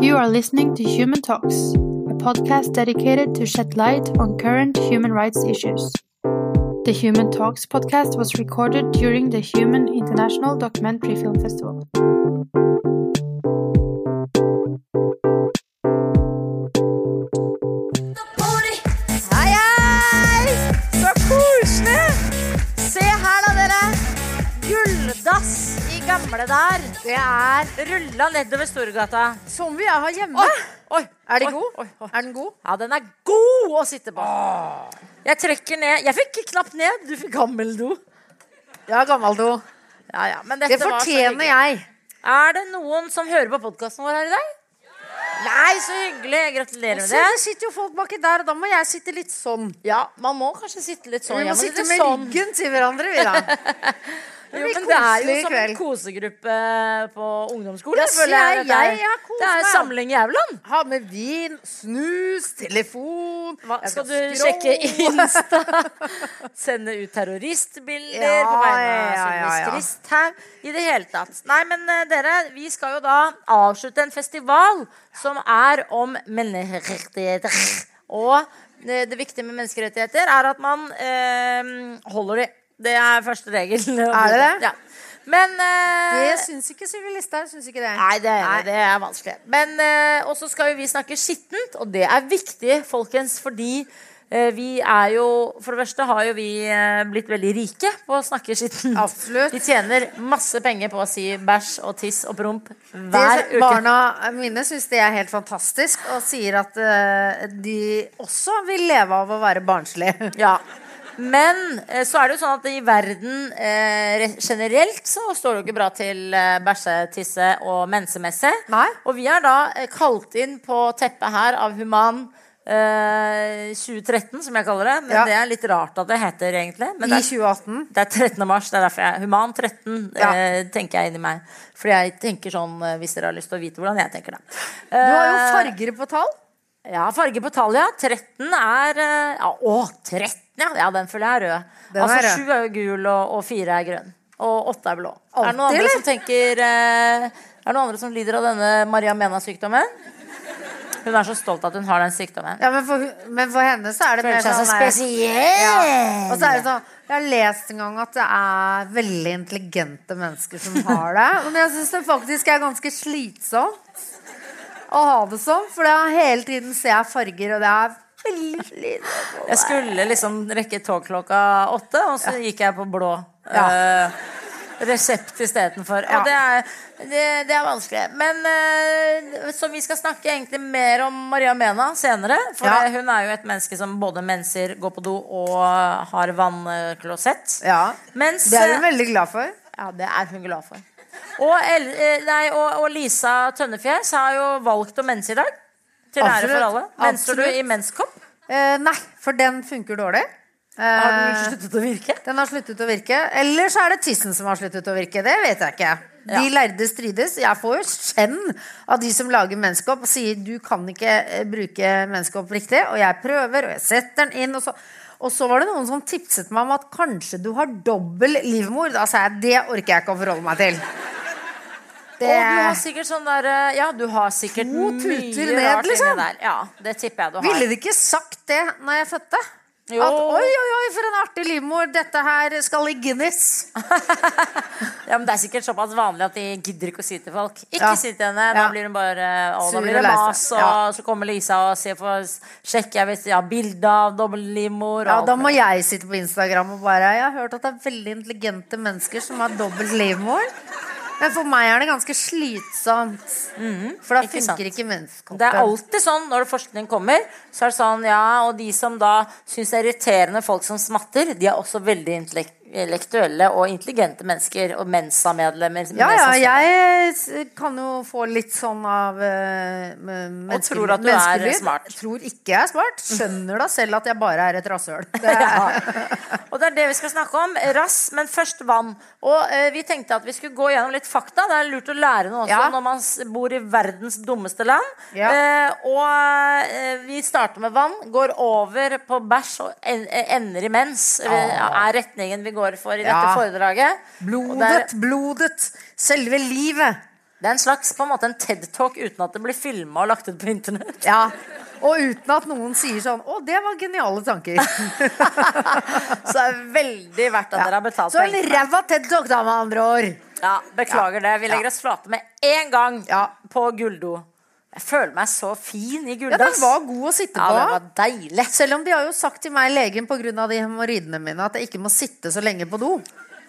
You are listening to Human Talks, a podcast dedicated to shed light on current human rights issues. The Human Talks podcast was recorded during the Human International Documentary Film Festival. Gamle der. Det er Rulla nedover Storgata. som vi har hjemme. Oi, Er oi, god? oi, oi. Er den god? Ja, den er god å sitte på. Jeg trekker ned Jeg fikk knapt ned. Du fikk gammeldo. Ja, gammeldo. Ja, ja, men dette Det fortjener jeg. Er det noen som hører på podkasten vår her i dag? Nei, så hyggelig. Gratulerer med det. det sitter jo folk baki der, og da må jeg sitte litt sånn. Ja, Man må kanskje sitte litt sånn. Vi Ja, må men sitte med sånn. ryggen til hverandre, vi da. Jo, blir men det er jo som en kosegruppe på ungdomsskolen. Ja, føler jeg, jeg, jeg koser det er samling samling Jævland. Ha med vin, snus, telefon Hva, jeg skal du scrolle. sjekke Insta? Sende ut terroristbilder Ja, på vegne av ja, ja, ja. Kristhaug? I det hele tatt. Nei, men eh, dere, vi skal jo da avslutte en festival som er om menneskerettigheter. Og det, det viktige med menneskerettigheter er at man eh, holder de. Det er første regel. Er det det? Ja. Men uh, Det syns ikke Sylvi Listhaug. Syns ikke det. Nei, det, er- Nei. det er vanskelig. Men uh, også skal jo vi snakke skittent, og det er viktig, folkens, fordi eh, vi er jo For det første har jo vi eh, blitt veldig rike på å snakke skittent. Absolutt. Vi tjener masse penger på å si bæsj og tiss og promp hver uke. barna mine syns det er helt fantastisk, og sier at eh, de også vil leve av å være barnslig. Ja. Men eh, så er det jo sånn at i verden eh, generelt så står det jo ikke bra til eh, bæsje, tisse og mensemessig. Nei. Og vi er da eh, kalt inn på teppet her av Human eh, 2013, som jeg kaller det. Men Ja. det er litt rart at det heter egentlig. Men I det er, 2018. det er 13. mars, det er derfor jeg Human 13 Ja. eh, tenker jeg inni meg. Fordi jeg tenker sånn, eh, hvis dere har lyst til å vite hvordan jeg tenker det. Du har jo Eh, farger på tall. ja, farge på tallet, ja. 13 er eh, ja, Å, 13, ja. ja! Den føler jeg er rød. Den altså er. 7 er jo gul, og, og fire er grønn. Og åtte er blå. er det noen andre eller? som tenker eh, Er det noen andre som lider av denne Maria Mena-sykdommen? Hun er så stolt at hun har den sykdommen. Ja, men for, men for henne så er det Føler mer så sånn der- spesiell. Ja. Og så er det sånn Jeg har lest en gang at det er veldig intelligente mennesker som har det. Men jeg syns det faktisk er ganske slitsomt å ha det sånn. For da hele tiden ser jeg farger, og det er. Jeg skulle liksom rekke tog klokka åtte, og så gikk jeg på blå. Ja. uh, resept istedenfor. Ja. Og det er, det, det er vanskelig. Men uh, Så vi skal snakke egentlig mer om Maria Mena senere. For Ja. hun er jo et menneske som både menser, går på do og har vannklosett. Ja. Mens Det er hun veldig glad for. ja, det er hun glad for. Og, El, eh, nei, og, og Lisa Tønnefjes har jo valgt å mense i dag. Til lære for alle. Menser du i menskopp? Eh, nei, for den funker dårlig. Har den Eh, sluttet å virke? den har sluttet å virke. Eller så er det tissen som har sluttet å virke. Det vet jeg ikke. De Ja. lærde strides. Jeg får jo skjenn av de som lager menneskeopp og sier du kan ikke eh, bruke menneskeopp riktig. Og jeg prøver, og jeg setter den inn. Og så, og så var det noen som tipset meg om at kanskje du har dobbel livmor. Da sa jeg det orker jeg ikke å forholde meg til. Det, Og du har sikkert sånn der eh, Ja, du har sikkert mye ned, rart inni liksom. der. Ja, det tipper jeg du har. ville de ikke sagt det når jeg fødte? Jo. At oi, oi, oi, for en artig livmor. Dette her skal i Guinness. Ja, men Det er sikkert såpass vanlig at de gidder ikke å si til folk. Ikke Ja. si til henne. Da Ja. blir hun bare Å, da blir det mas, og Ja. så kommer Lisa og ser for sjekker jeg hvis ja, bilde av dobbeltlivmor. Ja, Da må jeg sitte på Instagram og bare Jeg har hørt at det er veldig intelligente mennesker som har dobbelt livmor. Men for meg er det ganske slitsomt. For da ikke funker sant. ikke menneskehoppen. Det er alltid sånn når forskning kommer. Så er det sånn, ja, Og de som da syns det er irriterende folk som smatter, de er også veldig intellek- intellektuelle og intelligente mennesker. Og Mensa-medlemmer. Ja, ja, jeg kan jo få litt sånn av uh, Og tror at du er smart. Tror ikke jeg er smart. Skjønner da selv at jeg bare er et rasshøl. Det Ja. Og det er det vi skal snakke om. Rass, men først vann. Og uh, vi tenkte at vi skulle gå gjennom litt fakta. Det er lurt å lære noe også Ja. når man bor i verdens dummeste land. Ja. Uh, og vi starter med vann, går over på bæsj og ender i mens. eh, Er retningen vi går for i dette Ja. foredraget. Blodet, der, blodet. Selve livet. Det er en slags på en måte en TED-talk uten at det blir filma og lagt ut på internett. Ja. Og uten at noen sier sånn 'Å, det var geniale tanker'. Så det er veldig verdt at dere har betalt Så en ræva TED-talk, da, med andre ord. Ja, beklager det. Vi legger oss flate med en gang Ja. på gulldo. Jeg føler meg så fin i Ja. Den var god å sitte på. Ja, den var deilig. Selv om de har jo sagt til meg, legen, pga. de hemoroidene mine, at jeg ikke må sitte så lenge på do.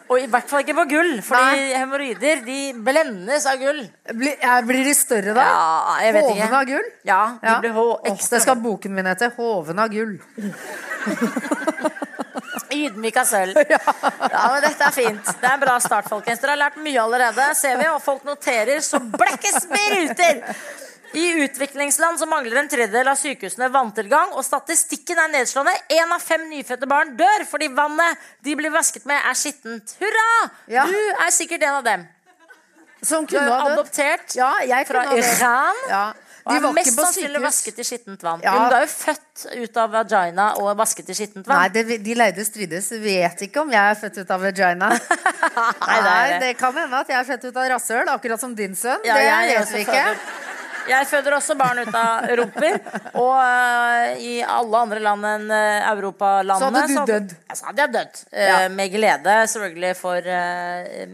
Og i hvert fall ikke på gull, fordi hemoroider de blendes av gull. Blir, ja, blir de større da? Ja, jeg vet ikke. Hoven av gull? Ja, de Ja. blir ekstra det skal boken min hete. 'Hoven av gull'. Ydmyk av sølv. Ja, men dette er fint. Det er en bra start, folkens. Dere har lært mye allerede, ser vi, og folk noterer så blekket spruter. I utviklingsland så mangler en tredjedel av sykehusene vanntilgang, og statistikken er nedslående. Én av fem nyfødte barn dør fordi vannet de blir vasket med, er skittent. Hurra! Ja. Du er sikkert en av dem. Som kunne ha dødd. adoptert Ja, jeg fra. Iran. Ja. De var mest sannsynlig vasket i skittent vann. Ja. Hun er jo født ut av vagina og vasket i skittent vann. Nei, det, de leide strides. Vet ikke om jeg er født ut av vagina. Nei, det Nei, det. det kan hende at jeg er født ut av rasshøl, akkurat som din sønn. Ja, det vet vi ikke. føder- Jeg føder også barn ut av rumper. Og uh, i alle andre land enn uh, europalandene Så hadde du dødd. Så hadde jeg dødd. Uh, Ja. med glede, selvfølgelig, for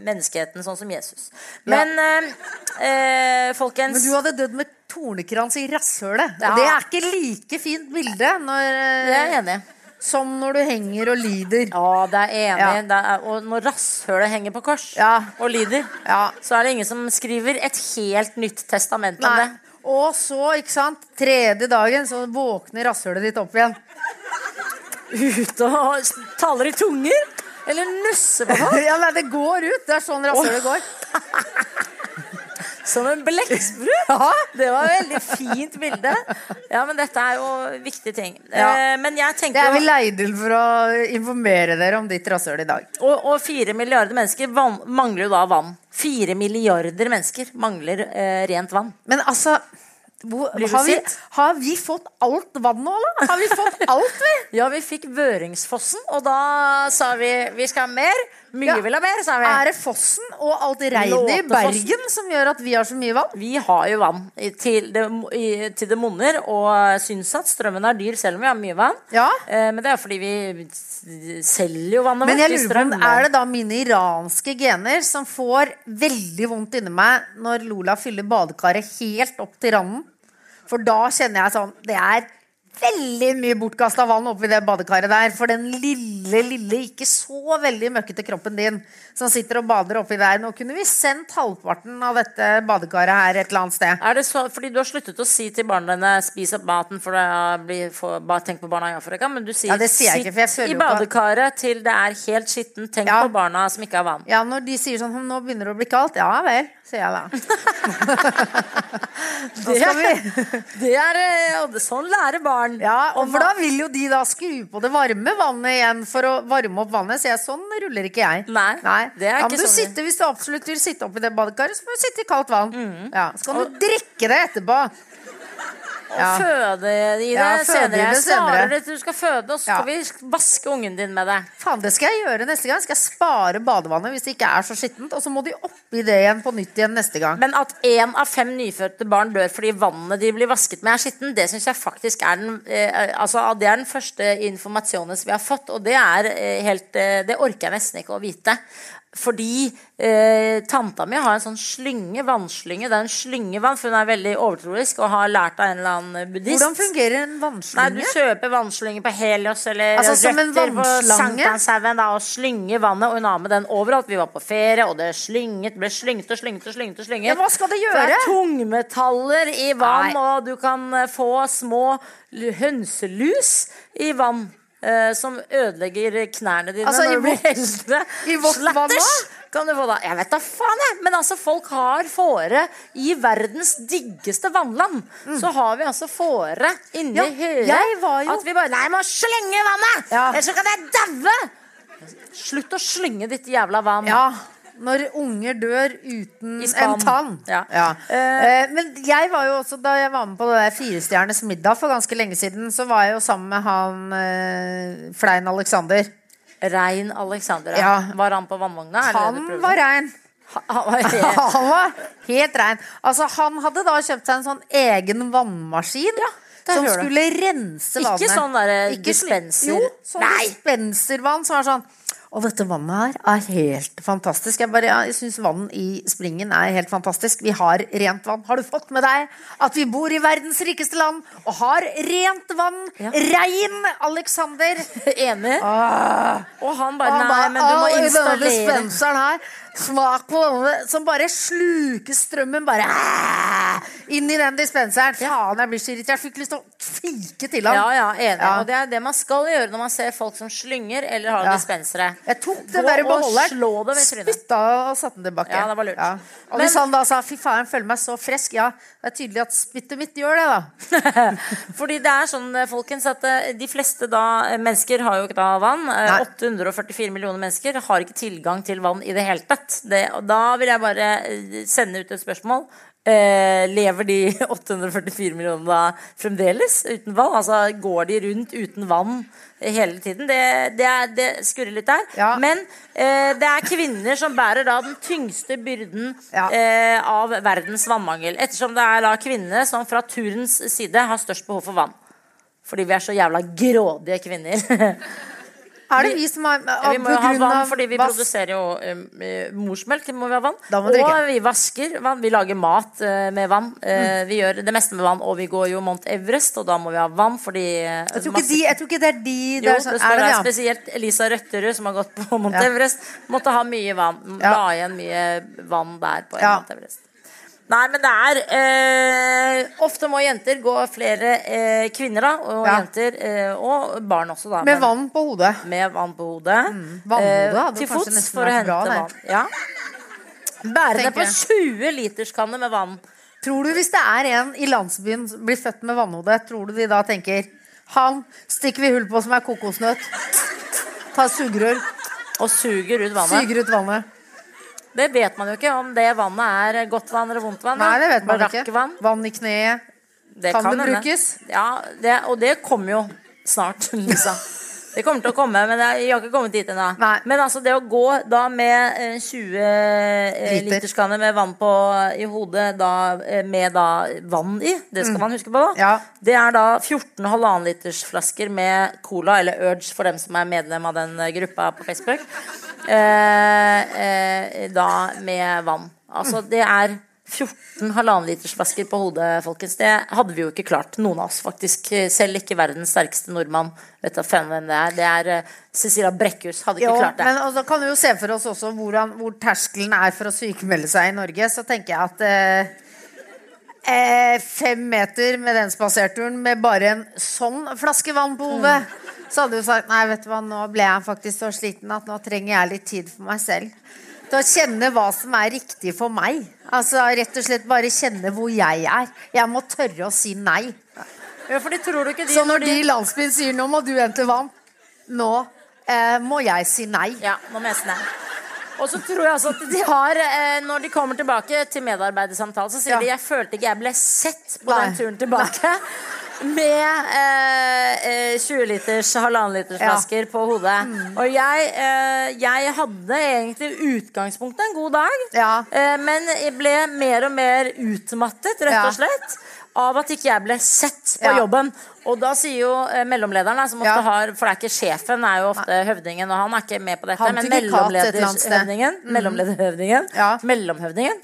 menneskeheten, sånn som Jesus. Men folkens Men du hadde dødd med tornekrans i rasshølet. Ja. Og det er ikke like fint bilde når, Det er jeg enig i. som når du henger og lider. Ja, det er enig. Ja. Det er, og når rasshølet henger på kors Ja. og lider, Ja. så er det ingen som skriver et helt nytt testament om Nei. det. Og så, ikke sant, tredje dagen så våkner rasshølet ditt opp igjen. Ute og taler i tunger? Eller nusser på folk? ja, nei, det går ut. Det er sånn rasshølet går. Som en blekksprut? Ja. Det var et veldig fint bilde. Ja, men dette er jo viktige ting. Ja. Eh, Men jeg Det er vi leid inn for å informere dere om ditt rasshøl i dag. og, og fire milliarder mennesker van, mangler jo da vann. Fire milliarder mennesker mangler eh, rent vann. Men altså hvor, har, vi, har vi fått alt vann nå, da? Har vi fått alt, vi? Ja, vi fikk Vøringsfossen, og da sa vi vi skal ha mer. Mye Ja. vil ha mer, sa vi. Er det fossen og alt regnet i Bergen som gjør at vi har så mye vann? Vi har jo vann til det, til det monner, og syns at strømmen er dyr selv om vi har mye vann. Ja. Eh, men det er fordi vi selger jo vannet Men jeg lurer på om er det da mine iranske gener som får veldig vondt inni meg når Lola fyller badekaret helt opp til randen? For da kjenner jeg sånn Det er veldig mye bortkasta vann oppi det badekaret der. For den lille, lille, ikke så veldig møkkete kroppen din som sitter og bader oppi der. Nå kunne vi sendt halvparten av dette badekaret her et eller annet sted. Er det så, fordi du har sluttet å si til barna dine 'spis opp maten', for det blir for, bare tenk på barna i Afrika. Men du sier Ja, det sier ikke, føler i badekaret til det er helt skittent. Tenk Ja. på barna som ikke har vann. Ja, når de sier sånn «Hm, Nå begynner det å bli kaldt. Ja vel, sier jeg da. det, Det er, eh, og sånn lærer barn. Ja, og for da vil jo de da skru på det varme vannet igjen for å varme opp vannet. Så jeg, sånn ruller ikke jeg. Nei, det er ja, ikke du sånn sitter, Hvis du absolutt vil sitte oppi det badekaret, så må du sitte i kaldt vann. Mm. Ja, så kan du drikke det etterpå. Og Ja. føde i det Ja, senere. Jeg det senere. du skal føde, og så Ja. skal vi vaske ungen din med det. Faen, Det skal jeg gjøre neste gang. Skal jeg spare badevannet hvis det ikke er så skittent. Og så må de oppi det igjen på nytt igjen neste gang. Men at én av fem nyfødte barn dør fordi vannet de blir vasket med, er skitten, det syns jeg faktisk er den eh, Altså, det er den første informasjonen vi har fått, og det er eh, helt eh, Det orker jeg nesten ikke å vite. Fordi eh, tanta mi har en sånn slynge, vannslynge. Det er en slyngevann, for hun er veldig overtroisk og har lært av en eller annen buddhist. Hvordan fungerer en Nei. Du kjøper vannslynge på Helios eller Altså, som en? Sankthanshaugen da, og slynger vannet. Og hun har med den overalt. Vi var på ferie, og det slynget, ble slynget og slynget og slynget. og slynget. Ja, hva skal det gjøre? Det er tungmetaller i vann, Nei. og du kan eh, få små hønselus i vann. Eh, som ødelegger knærne dine Altså, når du blir eldre. i vårt Slatters kan du få da. Jeg vet da faen, jeg. Men altså, folk har fåre i verdens diggeste vannland. Så har vi altså fåre inni Ja, jo- At vi bare Nei, må slenge vannet! Ja. Ellers så kan jeg daue! Slutt å slynge ditt jævla vann. Ja, når unger dør uten en tann. Ja. Eh, men jeg var jo også, da jeg var med på det der Firestjerners middag for ganske lenge siden, så var jeg jo sammen med han uh, Flein Alexander. Rein Alexander. Ja. Var han på vannvogna? Han var rein. Han var helt, Han var helt rein. Altså, han hadde da kjøpt seg en sånn egen vannmaskin. Ja. som skulle rense vannet. Ikke sånn der Ikke dispenser. Jo, sånn dispenservann som er sånn Og dette vannet her er helt fantastisk. Jeg, bare, jeg syns vann i springen er helt fantastisk. Vi har rent vann. Har du fått med deg at vi bor i verdens rikeste land og har rent vann? Ja. Rein, Alexander! enig. Ah. Og han bare Nei, men du må «Å, denne installere dispenseren her Smak på denne Som bare sluker strømmen bare ah, Inn i den dispenseren Faen, jeg blir så irritert Jeg fikk lyst til å fike til ham Ja, ja, enig. Ja. Og det er det man skal gjøre når man ser folk som slynger eller har Ja. dispensere. Jeg tok den der beholderen. Spytta og satte den tilbake Ja, det var lurt. Og hvis han da sa Fy faen, føler meg så frisk Ja, det er tydelig at spyttet mitt gjør det da Fordi det er sånn, eh, folkens, at eh, de fleste da, eh, mennesker har jo ikke da vann. Nei. 844 millioner mennesker har ikke tilgang til vann i det hele tatt. Det, og da vil jeg bare eh, sende ut et spørsmål. Eh, lever de 844 millionene da fremdeles uten vann? Altså går de rundt uten vann hele tiden? Det, det, er, det skurrer litt der. Ja. Men eh, det er kvinner som bærer da den tyngste byrden Ja. eh, av verdens vannmangel. Ettersom det er da kvinnene som fra turens side har størst behov for vann. Fordi vi er så jævla grådige kvinner. Er det vi som har av, vi må jo ha vann fordi vi vask. produserer jo eh, morsmelk. Må vi ha vann. Og vi vi vasker vann. Vi lager mat eh, med vann. Eh, Vi gjør det meste med vann. Og vi går jo Mount Everest, og da må vi ha vann fordi eh, jeg tror, ikke masse- de, jeg tror ikke det er de jo, det er sånn, er det, der det, ja? spesielt Elisa Røtterud, som har gått på Mount Ja. Everest, måtte ha mye vann. La igjen mye vann der på. Mount Everest. Nei, men det er eh, Ofte må jenter gå flere eh, kvinner, da. Og Ja. jenter eh, og barn også, da. Med men- vann på hodet med vann på hodet. Vannhode Eh, hadde til fots for å hente bra, det. vann. Ja. Bærende Tenker på 20 literskanne med vann. Tror du hvis det er en i landsbyen som blir født med vannhode, tror du de da tenker Han stikker vi hull på som er kokosnøtt. Tar sugerør, Og suger ut vannet. suger ut vannet. Det vet man jo ikke om det vannet er godt vann eller vondt vann. Nei, det vet man ikke. Vann i kneet. Det Kan det brukes? Ja, det, og det kommer jo snart, Lisa. Det kommer til å komme, men jeg har ikke kommet dit ennå. Men altså det å gå da med eh, 20 eh, Liter. literskanner med vann på, i hodet da, eh, med da vann i, det skal man huske på, da. Mm. Ja. Det er da 14 halvannenlitersflasker med cola, eller Urge for dem som er medlem av den eh, gruppa på Facebook. Eh, eh, da med vann. Altså det er 14 halvannenlitersflasker på hodet, folkens. Det hadde vi jo ikke klart, noen av oss faktisk. Selv ikke verdens sterkeste nordmann. Vet du hvem det er? Det er eh, Cecilia Brekkhus. Hadde ikke Jo, klart det. men og kan vi jo se for oss også hvordan, hvor terskelen er for å sykemelde seg i Norge. Så tenker jeg at eh, eh, fem meter med den spaserturen med bare en sånn flaske vann på hodet, så hadde du sagt nei, vet du hva, nå ble jeg faktisk så sliten at nå trenger jeg litt tid for meg selv. Til å kjenne hva som er riktig for meg. Altså Rett og slett bare kjenne hvor jeg er. Jeg må tørre å si nei. Ja, fordi tror du ikke de, Så når de i landsbyen sier 'nå må du hente vann', nå eh, må jeg si nei. Ja, nå må jeg si nei. Og så tror jeg altså at de har eh, Når de kommer tilbake til medarbeidersamtale, så sier Ja. de jeg følte ikke jeg ble sett på Nei. den turen tilbake. Med eh, eh, 20 liters, halvannen liters Ja. Mm. flasker på hodet. Og jeg, eh, jeg hadde egentlig utgangspunktet en god dag. Ja. Eh, men jeg ble mer og mer utmattet, rett og slett. Av at ikke jeg ble sett på Ja. jobben. Og da sier jo eh, mellomlederen, som ofte har For det er ikke sjefen, er jo ofte høvdingen, og han er ikke med på dette. Men mellomlederhøvdingen, mellomlederhøvdingen, Ja. mellomhøvdingen,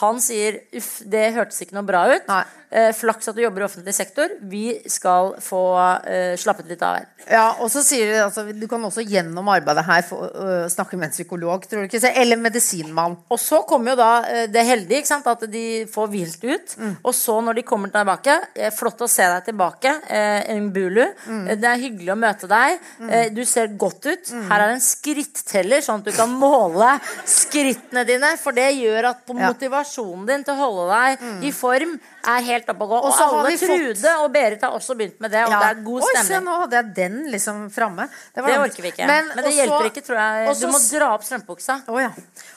han sier uff, det hørtes ikke noe bra ut. Nei. Eh, flaks at du jobber i offentlig sektor. Vi skal få uh, slappet litt av her. Ja, og så sier de altså, Du kan også gjennom arbeidet her få, uh, snakke med en psykolog, tror du ikke? Eller medisinmann. Og så kommer jo da uh, det heldige, ikke sant, at de får hvilt ut. Mm. Og så når de kommer tilbake, flott å se deg tilbake, eh, Mbulu. Mm. Eh, Det er hyggelig å møte deg. Eh, Du ser godt ut. Mm. Her er en skritteller, sånn at du kan måle skrittene dine. For det gjør at på Ja. motivasjonen din til å holde deg i form er helt oppe å gå. Og, alle vi fått- Trude og Berit har også begynt med det, og det er god Oi, se, stemning. nå hadde jeg den liksom framme. Det, Det orker vi ikke. Men, Men det også... hjelper ikke, tror jeg. Også... Du må dra opp strømpebuksa. Oh, ja.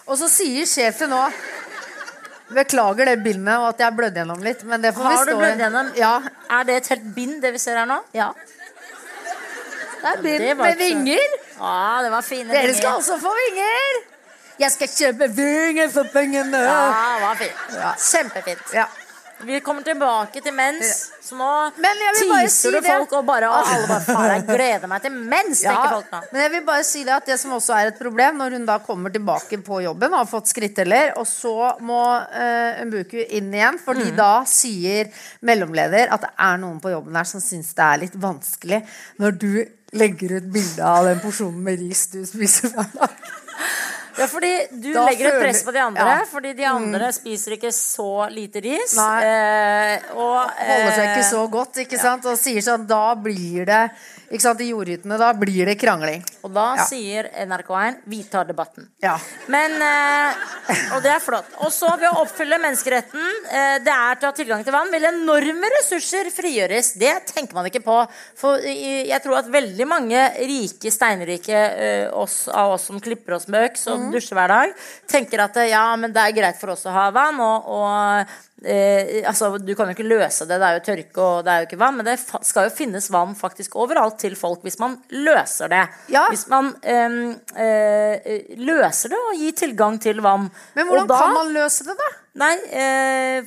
Og så sier sjefen nå Beklager det bindet og at jeg har blødd gjennom litt, men det får vi Har du stå blødd i. gjennom? Ja. Er det et helt bind, det vi ser her nå? ja. Det er bind det var med ikke så- vinger. Ja, det var fine Dere vinger. skal også få vinger! Jeg skal kjøpe vinger for pengene! Ja, det var fint. Ja. Kjempefint. Ja. Vi kommer tilbake til mens, så nå Men jeg si du det. folk og bare og alle bare faen, jeg gleder meg til mens, tenker folk nå. men jeg vil bare si det at det som også er et problem når hun da kommer tilbake på jobben og har fått skritteller, og så må uh, Mbuku inn igjen, fordi Mm. da sier mellomleder at det er noen på jobben her som syns det er litt vanskelig når du legger ut bilde av den porsjonen med ris du spiser hver dag. Ja, fordi du Da legger et press på de andre, Ja. Mm. fordi de andre spiser ikke så lite ris. Eh, og, Holder seg ikke eh, så godt, ikke sant? Og sier sånn Da blir det ikke sant, I jordhyttene, da blir det krangling. Og da Ja. sier NRK1 vi tar debatten. Ja. Men, eh, Og det er flott. Og så ved å oppfylle menneskeretten, eh, det er til å ha tilgang til vann, vil enorme ressurser frigjøres. Det tenker man ikke på. For jeg tror at veldig mange rike, steinrike eh, oss, av oss som klipper oss med øks og. Dusjer hver dag, tenker at ja, men det er greit for oss å ha vann. og, og Eh, altså, du kan jo ikke løse det, det er jo tørke og det er jo ikke vann. Men det skal jo finnes vann faktisk overalt til folk hvis man løser det. Ja. Hvis man eh, eh, løser det og gir tilgang til vann. Men hvordan da- kan man løse det, da? Nei, eh,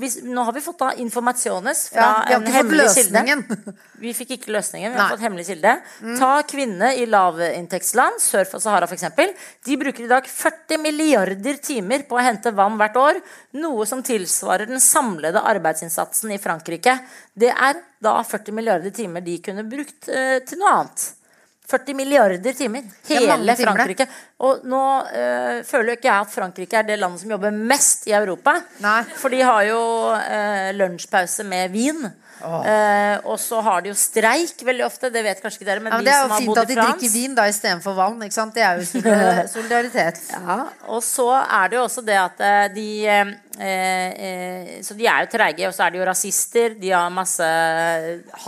hvis, nå har vi fått da informasjones fra Ja, en hemmelig kilde. Vi fikk ikke løsningen, vi Nei. har fått hemmelig kilde. Ta kvinne i lavinntektsland, sør for Sahara f.eks. De bruker i dag 40 milliarder timer på å hente vann hvert år. Noe som tilsvarer den samlede arbeidsinnsatsen i Frankrike. Det er da 40 milliarder timer de kunne brukt eh, til noe annet. 40 milliarder timer. er Hele. Frankrike. Og nå øh, føler ikke jeg at Frankrike er det landet som jobber mest i Europa. Nei. For de har jo øh, lunsjpause med vin. Eh, og så har de jo streik veldig ofte. Det vet kanskje ikke dere, men, Ja, men det er jo fint at de France drikker vin da istedenfor vann. Ikke sant? Det er jo solidaritet. ja, og så er det jo også det at de eh, eh, Så de er jo treige, og så er de jo rasister. De har masse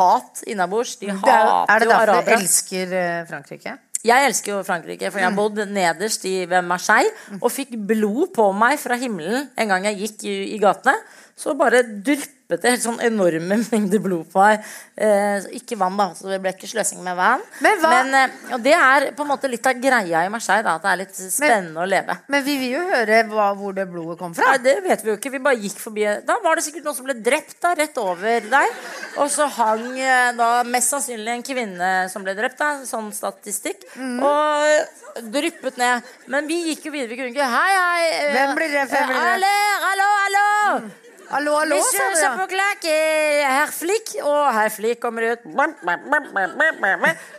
hat innabords. De hater jo arabere. er det derfor du arabere. elsker Frankrike? Jeg elsker jo Frankrike, for jeg har bodd nederst i Marseille og fikk blod på meg fra himmelen en gang jeg gikk i, i gatene. Så bare dryppet det helt sånn enorme mengder blod på meg. Eh, ikke vann, da, så det ble ikke sløsing med vann. Men hva- eh, og det er på en måte litt av greia i Marseille, da, at det er litt spennende å leve. Men vi vil jo høre hva, hvor det blodet kom fra. Nei, det vet vi jo ikke. Vi bare gikk forbi. Da var det sikkert noen som ble drept da, rett over der. Og så hang eh, da mest sannsynlig en kvinne som ble drept, da, sånn statistikk. Mm. Og dryppet ned. Men vi gikk jo videre. Vi kunne ikke Hei, hei. eh, Hvem blir drept? Hvem blir drept? Hallo, hallo, hallo! Hallo, hallo, sa du, ja. eh, herr Flick. Og herr Flick kommer ut.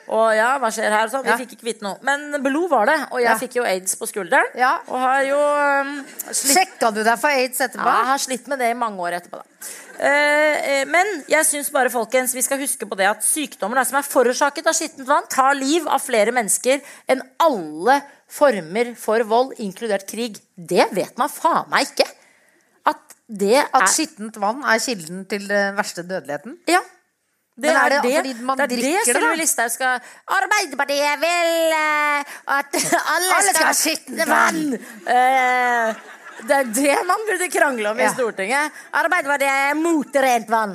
Og ja, hva skjer her? Så vi fikk ikke vite noe. Men blod var det. Og jeg Ja. fikk jo aids på skulderen. Ja. Og har jo um, slitt Sjekka du deg for aids etterpå? ja, jeg har slitt med det i mange år etterpå. Da. Eh, eh, men jeg syns bare folkens, vi skal huske på det at sykdommer da, som er forårsaket av skittent vann, tar liv av flere mennesker enn alle former for vold, inkludert krig. Det vet man faen meg ikke. Det er At skittent vann er kilden til den verste dødeligheten? Ja. Det Men er det det, fordi man det, er drikker det, Sylvi? Listhaug skal Arbeiderpartiet vil eh, at alle, Alle skal ha skittent vann! Eh, det er det man burde krangle om i Stortinget. Arbeiderpartiet er mot rent vann.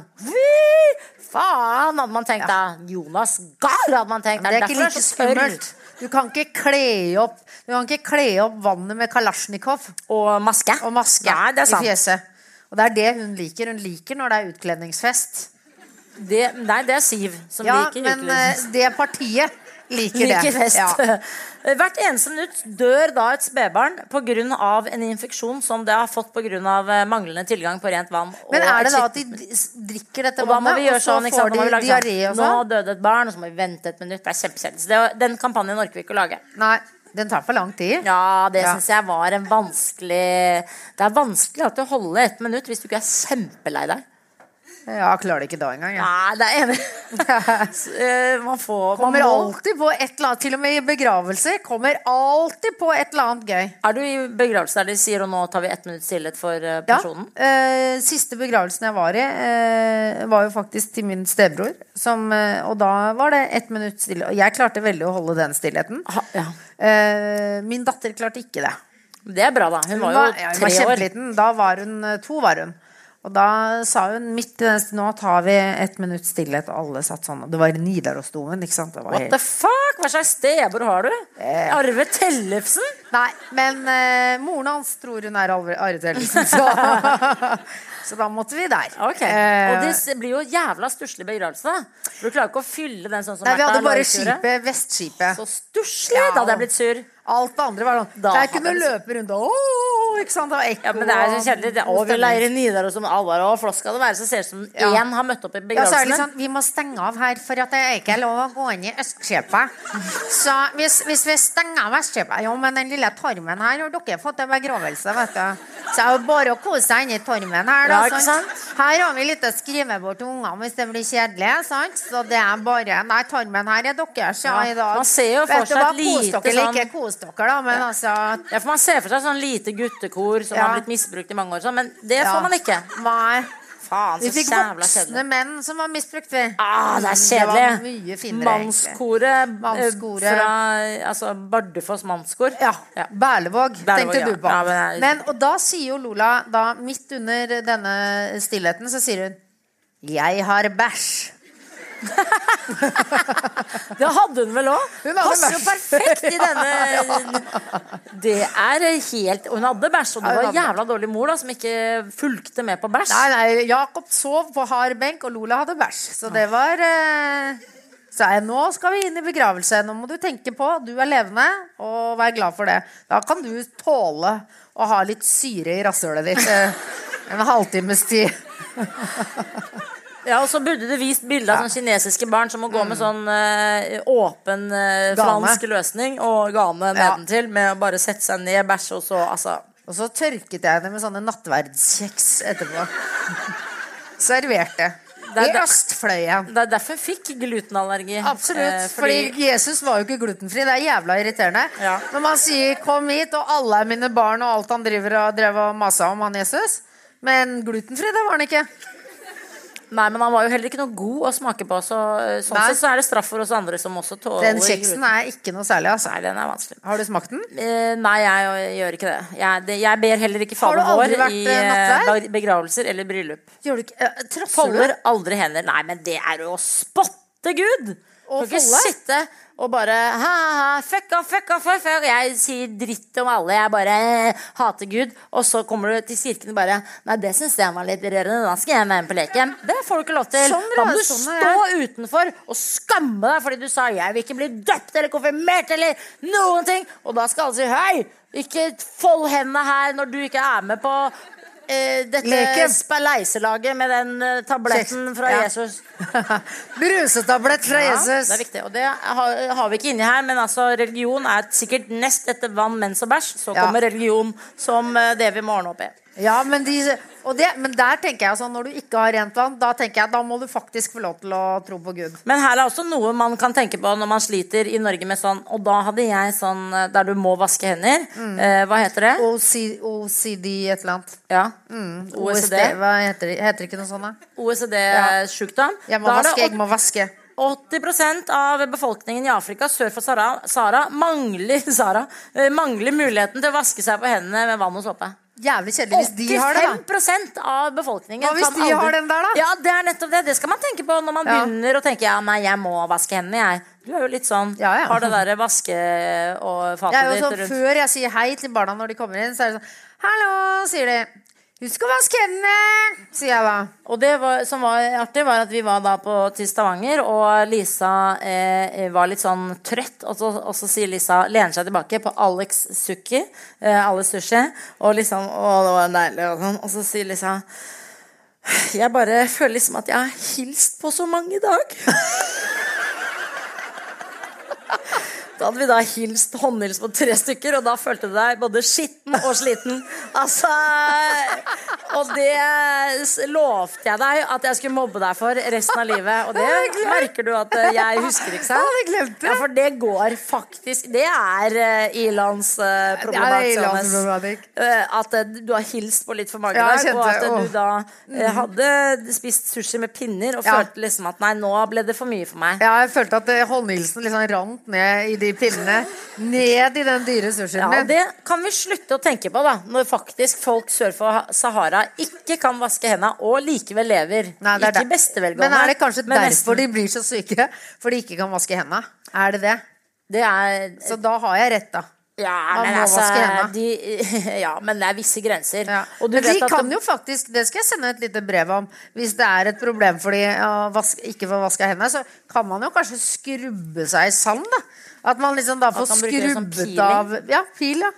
Faen, hadde man tenkt da. Jonas Gahr, hadde man tenkt. Men det er ikke like skummelt. Du kan ikke kle opp Du kan ikke kle opp vannet med kalasjnikov Og maske. og maske Nei, det er i fjeset. Og det er det hun liker. Hun liker når det er utkledningsfest. Det, nei, det er Siv som Ja, liker men Ja, men det partiet liker, Liker det. fest. Ja. Hvert eneste minutt dør da et spedbarn pga. en infeksjon som det har fått pga. manglende tilgang på rent vann. Men er det da at de drikker dette og vannet, vi gjøre og så sånn, får de lage diaré sånn. Nå sånn? døde et barn, og så må vi vente et minutt. Det er kjempekjedelig. Den kampanjen orker vi ikke å lage. Nei, den tar for lang tid. Ja, det Ja. syns jeg var en vanskelig Det er vanskelig at du holder et minutt hvis du ikke er kjempelei deg. Ja, klarer det ikke da engang. Ja. Nei, det er enig. Eh, man får man Kommer må- alltid på et eller annet, til og med i begravelser, kommer alltid på et eller annet gøy. Er du i begravelse der de sier og nå tar vi ett minutts stillhet for personen? Ja, eh, siste begravelsen jeg var i, eh, var jo faktisk til min stebror. Som, eh, og da var det ett minutt stille. Og jeg klarte veldig å holde den stillheten. Ha, ja. Eh, min datter klarte ikke det. Det er bra, da. Hun var jo tre ja, hun var år. Da var hun eh, to, var hun. Og da sa hun midt i den Nå tar vi et minutts stillhet, og alle satt sånn. Det var Nidarosdomen, ikke sant. Det var What helt- the fuck? Hva slags stebror har du? Eh. Arve Tellefsen? Nei, men eh, moren hans tror hun er Arve Arve Tellefsen, så, så da måtte vi der. Ok, Eh, Og det blir jo jævla stusslig begravelse. da. For du klarer ikke å fylle den sånn som Nei, vi hadde bare skipet, Vestskipet. Så stusslig! Ja. Da hadde jeg blitt sur. Alt det andre var sånn Da Jeg kunne du løpe rundt og åh, ikke sant? Det var ekko. Ja, men det er så kjedelig. Det, er vi leirer Nidaros som alvor, og flott skal det være. Så ser det ut som Ja. har møtt opp i Ja, så er det liksom, Vi må stenge av her, for at det er ikke lov å gå inn i Østskipet. Så hvis, hvis vi stenger av Vestskipet Jo, men den lille tarmen her har dere fått til begravelse, vet du. Så det er bare å kose seg inni tarmen her. Da, Ja, ikke sant? Her har vi litt å skrive bort til ungene hvis det blir kjedelig. sant? Så det er bare Nei, tarmen her er deres ja, i dag. man ser jo for seg et lite sånn- dere, da, men altså Ja, for Man ser for seg sånn lite guttekor som har blitt misbrukt i mange år, sånn, men det får man ikke. Nei. Faen, Vi fikk voksne menn som var misbrukt, vi. Ah, det er Det var kjedelig. mye finere. Mannskoret eh, fra altså Bardufoss mannskor. Ja. Ja. Berlevåg, Berlevåg, tenkte du på. Ja, men men, og da sier jo Lola, da midt under denne stillheten, så sier hun Jeg har bæsj. Det hadde hun vel òg? Passer jo perfekt i denne Det er helt Hun hadde bæsj, og det var jævla dårlig mor da som ikke fulgte med på bæsj. Nei, nei, Jakob sov på hard benk, og Lola hadde bæsj. Så det var eh, Så jeg, nå skal vi inn i begravelse. Nå må du tenke på du er levende, og vær glad for det. Da kan du tåle å ha litt syre i rasshølet ditt eh, en halvtimes tid. Ja, Og så burde du vist bilde av sånne kinesiske barn som må gå med sånn eh, åpen eh, Mm. Fransk løsning og gane Ja. nedentil med å bare sette seg ned, bæsje og så altså Og så tørket jeg det med sånne nattverdskjeks etterpå. Serverte. Det er I det- Østfløyen. Det er derfor jeg fikk glutenallergi. Absolutt. Eh, fordi... Jesus var jo ikke glutenfri. Det er jævla irriterende. Ja. Når man sier 'kom hit', og alle er mine barn, og alt han driver og drev og masa om, han Jesus. Men glutenfri, det var han ikke. Nei, men han var jo heller ikke noe god å smake på, så eh, sånn sett så er det straff for oss andre som også tåler Den kjeksen er ikke noe særlig. Altså. Nei, den er vanskelig. Har du smakt den? Eh, nei, jeg gjør ikke det. Jeg, det, jeg ber heller ikke aldri vært, i eh, eh, nattverd? be- begravelser eller bryllup. Gjør du ikke eh, Trosser du? Folder aldri hender. Nei, men det er jo å spotte Gud! Å Kan ikke sitte og bare ha, ha, fuck off, fuck off, fuck off. Jeg sier dritt om alle. Jeg bare hater Gud. Og så kommer du til kirken og bare Nei, det syns jeg var litt rørende. Da skal jeg være med på leken. Det får du ikke lov til. Sånn da må du rasende, stå utenfor og skamme deg fordi du sa 'jeg vil ikke bli døpt eller konfirmert' eller noen ting. Og da skal alle si 'hei, ikke fold hendene her når du ikke er med på eh, dette Leken. speleiselaget med den eh, tabletten fra Ja. Jesus. Brusetablett fra Ja, Jesus. det er viktig. Og det har, har vi ikke inni her, men altså religion er sikkert nest etter vann, mens og bæsj. Så Ja. kommer religion som eh, det vi må ordne opp i. Ja, men, de, det, men der tenker jeg sånn, når du ikke har rent vann, da tenker jeg, da må du faktisk få lov til å tro på Gud. Men her er også noe man kan tenke på når man sliter i Norge med sånn Og da hadde jeg sånn eh, der du må vaske hender. Mm. Eh, hva heter det? OC, OCD et eller annet. Ja. OSD, OECD. hva heter det? Heter det ikke noe sånt? da? OECD-sjukdom. Jeg må vaske, jeg må vaske. 80% av befolkningen i Afrika sør for Sahara, mangler, eh, mangler muligheten til å vaske seg på hendene med vann og såpe. Jævlig kjedelig hvis de har det, da. 85 av befolkningen Hva hvis de har den der, da? Ja, det er nettopp det. Det skal man tenke på når man Ja. begynner å tenke ja, nei, jeg må vaske hendene, jeg. Du er jo litt sånn Ja, ja. Har det derre vaske og fatet er ditt sånn, rundt før jeg sier hei til barna når de kommer inn, så er det sånn Hallo, sier de. Husk å vaske hendene, sier jeg da. Og det var, som var artig, var at vi var da på, til Stavanger, og Lisa eh, var litt sånn trøtt. Og så, og så sier Lisa, lener seg tilbake på Alex Sukki, eh, Alex Sushi, og liksom Å, det var deilig, og sånn. Og så sier Lisa Jeg bare føler liksom at jeg har hilst på så mange i dag. Da hadde vi da hilst håndhils på tre stykker, og da følte du deg både skitten og sliten. Altså Og det lovte jeg deg at jeg skulle mobbe deg for resten av livet. Og det merker du at eh, jeg husker, ikke sant? Hadde glemt det. Ja, for det går faktisk Det er uh, Ilans uh, er problematikk. Eh, at eh, du har hilst på litt for mange Ja, i og at eh, du da eh, hadde spist sushi med pinner og Ja. følte liksom at nei, nå ble det for mye for meg. Ja, jeg følte at eh, håndhilsen liksom rant ned i de pinnene. Ned i den dyre sushien Ja. Det kan vi slutte å tenke på, da når faktisk folk sør for Sahara ikke kan vaske hendene og likevel lever. Nei, er ikke det. bestevelgående. Men er det kanskje derfor nesten. de blir så syke? For de ikke kan vaske hendene? Er det det? Det er Så da har jeg rett, da. Ja, men altså de, Ja, men det er visse grenser. Ja. Men de kan de... jo faktisk, det skal jeg sende et lite brev om, hvis det er et problem for de å vaske, ikke få vaska hendene, så kan man jo kanskje skrubbe seg i sand, da. At man liksom da får skrubbet av Ja, pil, ja.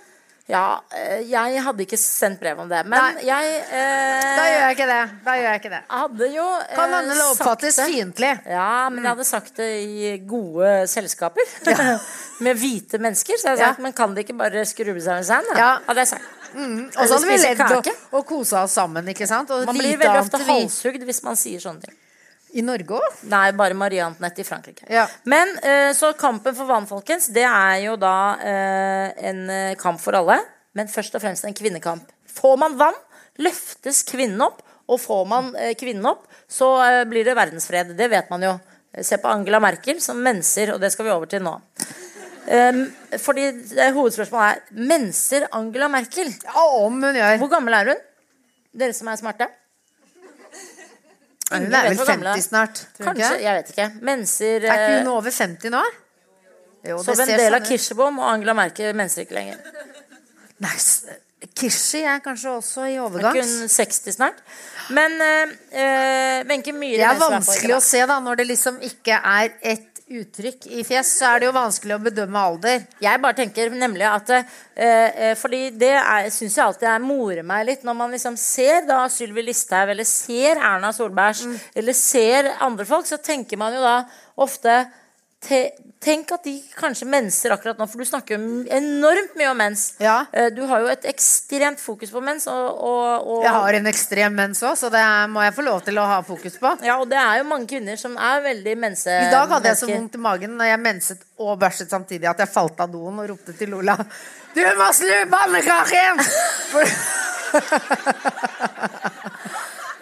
Ja, eh, jeg hadde ikke sendt brev om det. Men Nei. jeg eh, Da gjør jeg ikke det. Da gjør jeg ikke det. hadde jo eh, Kan hende det oppfattes fiendtlig. Ja, men jeg hadde sagt det i gode selskaper. Med hvite mennesker. Så jeg hadde Ja. sagt, men kan de ikke bare skrubbe seg med sand? Ja. Hadde jeg sagt. Og så hadde vi ledd og, og kosa oss sammen, ikke sant? Og Man blir veldig ofte halshugd hvis man sier sånne ting. I Norge òg? Nei, bare Marie Antoinette i Frankrike. Ja. Men eh, så kampen for vann, folkens, det er jo da eh, en eh, kamp for alle. Men først og fremst en kvinnekamp. Får man vann, løftes kvinnen opp. Og får man kvinnen opp, så blir det verdensfred. Det vet man jo. Se på Angela Merkel som menser, og det skal vi over til nå. Um, fordi Hovedspørsmålet er menser Angela Merkel. Ja, om hun gjør. Hvor gammel er hun? Dere som er smarte? Hun er vel hvor gammel hun 50 snart. Kanskje, ikke? jeg vet ikke. Menser Er ikke eh, hun over 50 nå? Jo, Så Vendela sånn. Kirsebom og Angela Merkel menser ikke lenger. Nei, Kirsi er kanskje også i Er ikke overgangs. hun 60 snart? Men Wenche uh, Myhre Det er vanskelig å se da når det liksom ikke er et uttrykk i fjes, så er det jo vanskelig å bedømme alder. Jeg bare tenker nemlig at eh, eh, Fordi det syns jeg alltid jeg morer meg litt når man liksom ser da Sylvi Listhaug eller ser Erna Solberg Mm. eller ser andre folk, så tenker man jo da ofte te, Tenk at de kanskje menser akkurat nå, for du snakker jo enormt mye om mens. Ja. Eh, Du har jo et ekstremt fokus på mens, og, og, og Jeg har en ekstrem mens òg, så det må jeg få lov til å ha fokus på. Ja, og det er jo mange kvinner som er veldig mense... I dag hadde jeg så vondt i magen når jeg menset og bæsjet samtidig at jeg falt av doen og ropte til Lola Du må snu pannekaken!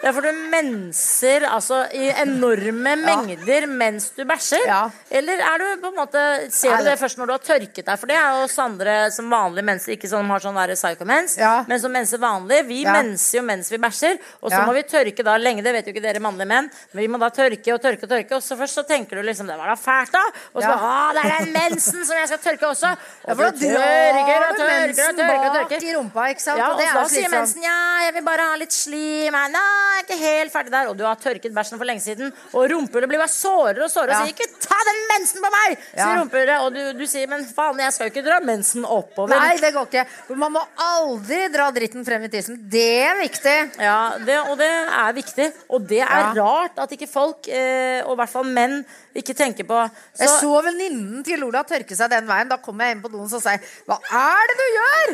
Ja, for du menser altså i enorme mengder mens du bæsjer? Eller er du på en måte Ser du det først når du har tørket deg? For det er jo Sandre som vanlig menser, ikke som har sånn der psycho-mens, men som menser vanlig. Vi menser jo mens vi bæsjer, og så må vi tørke da lenge. Det vet jo ikke dere mannlige menn, men vi må da tørke og tørke og tørke, og så først så tenker du liksom Det var da fælt, da. Og så Ja. Det er den mensen som jeg skal tørke også. Og for da tørker og tørker og tørker og tørker bak i rumpa, ikke sant? Ja, og og det jo sier slitsomt. mensen ja, jeg vil bare ha litt slim. Nei, er ikke helt ferdig der. Og du har tørket bæsjen for lenge siden. Og rumpehullet blir bare sårere og sårere. Og sier 'ikke ta den mensen på meg', sier rumpehullet. Og du, du sier 'men faen, jeg skal jo ikke dra mensen oppover'. Nei, det går ikke. For man må aldri dra dritten frem i tissen. Det er viktig. Ja, det, og det er viktig. Og det er rart at ikke folk, eh, og i hvert fall menn, ikke tenker på Jeg Så, så venninnen til Lola tørke seg den veien. Da kom jeg inn på doen og sa Hva er det du gjør?!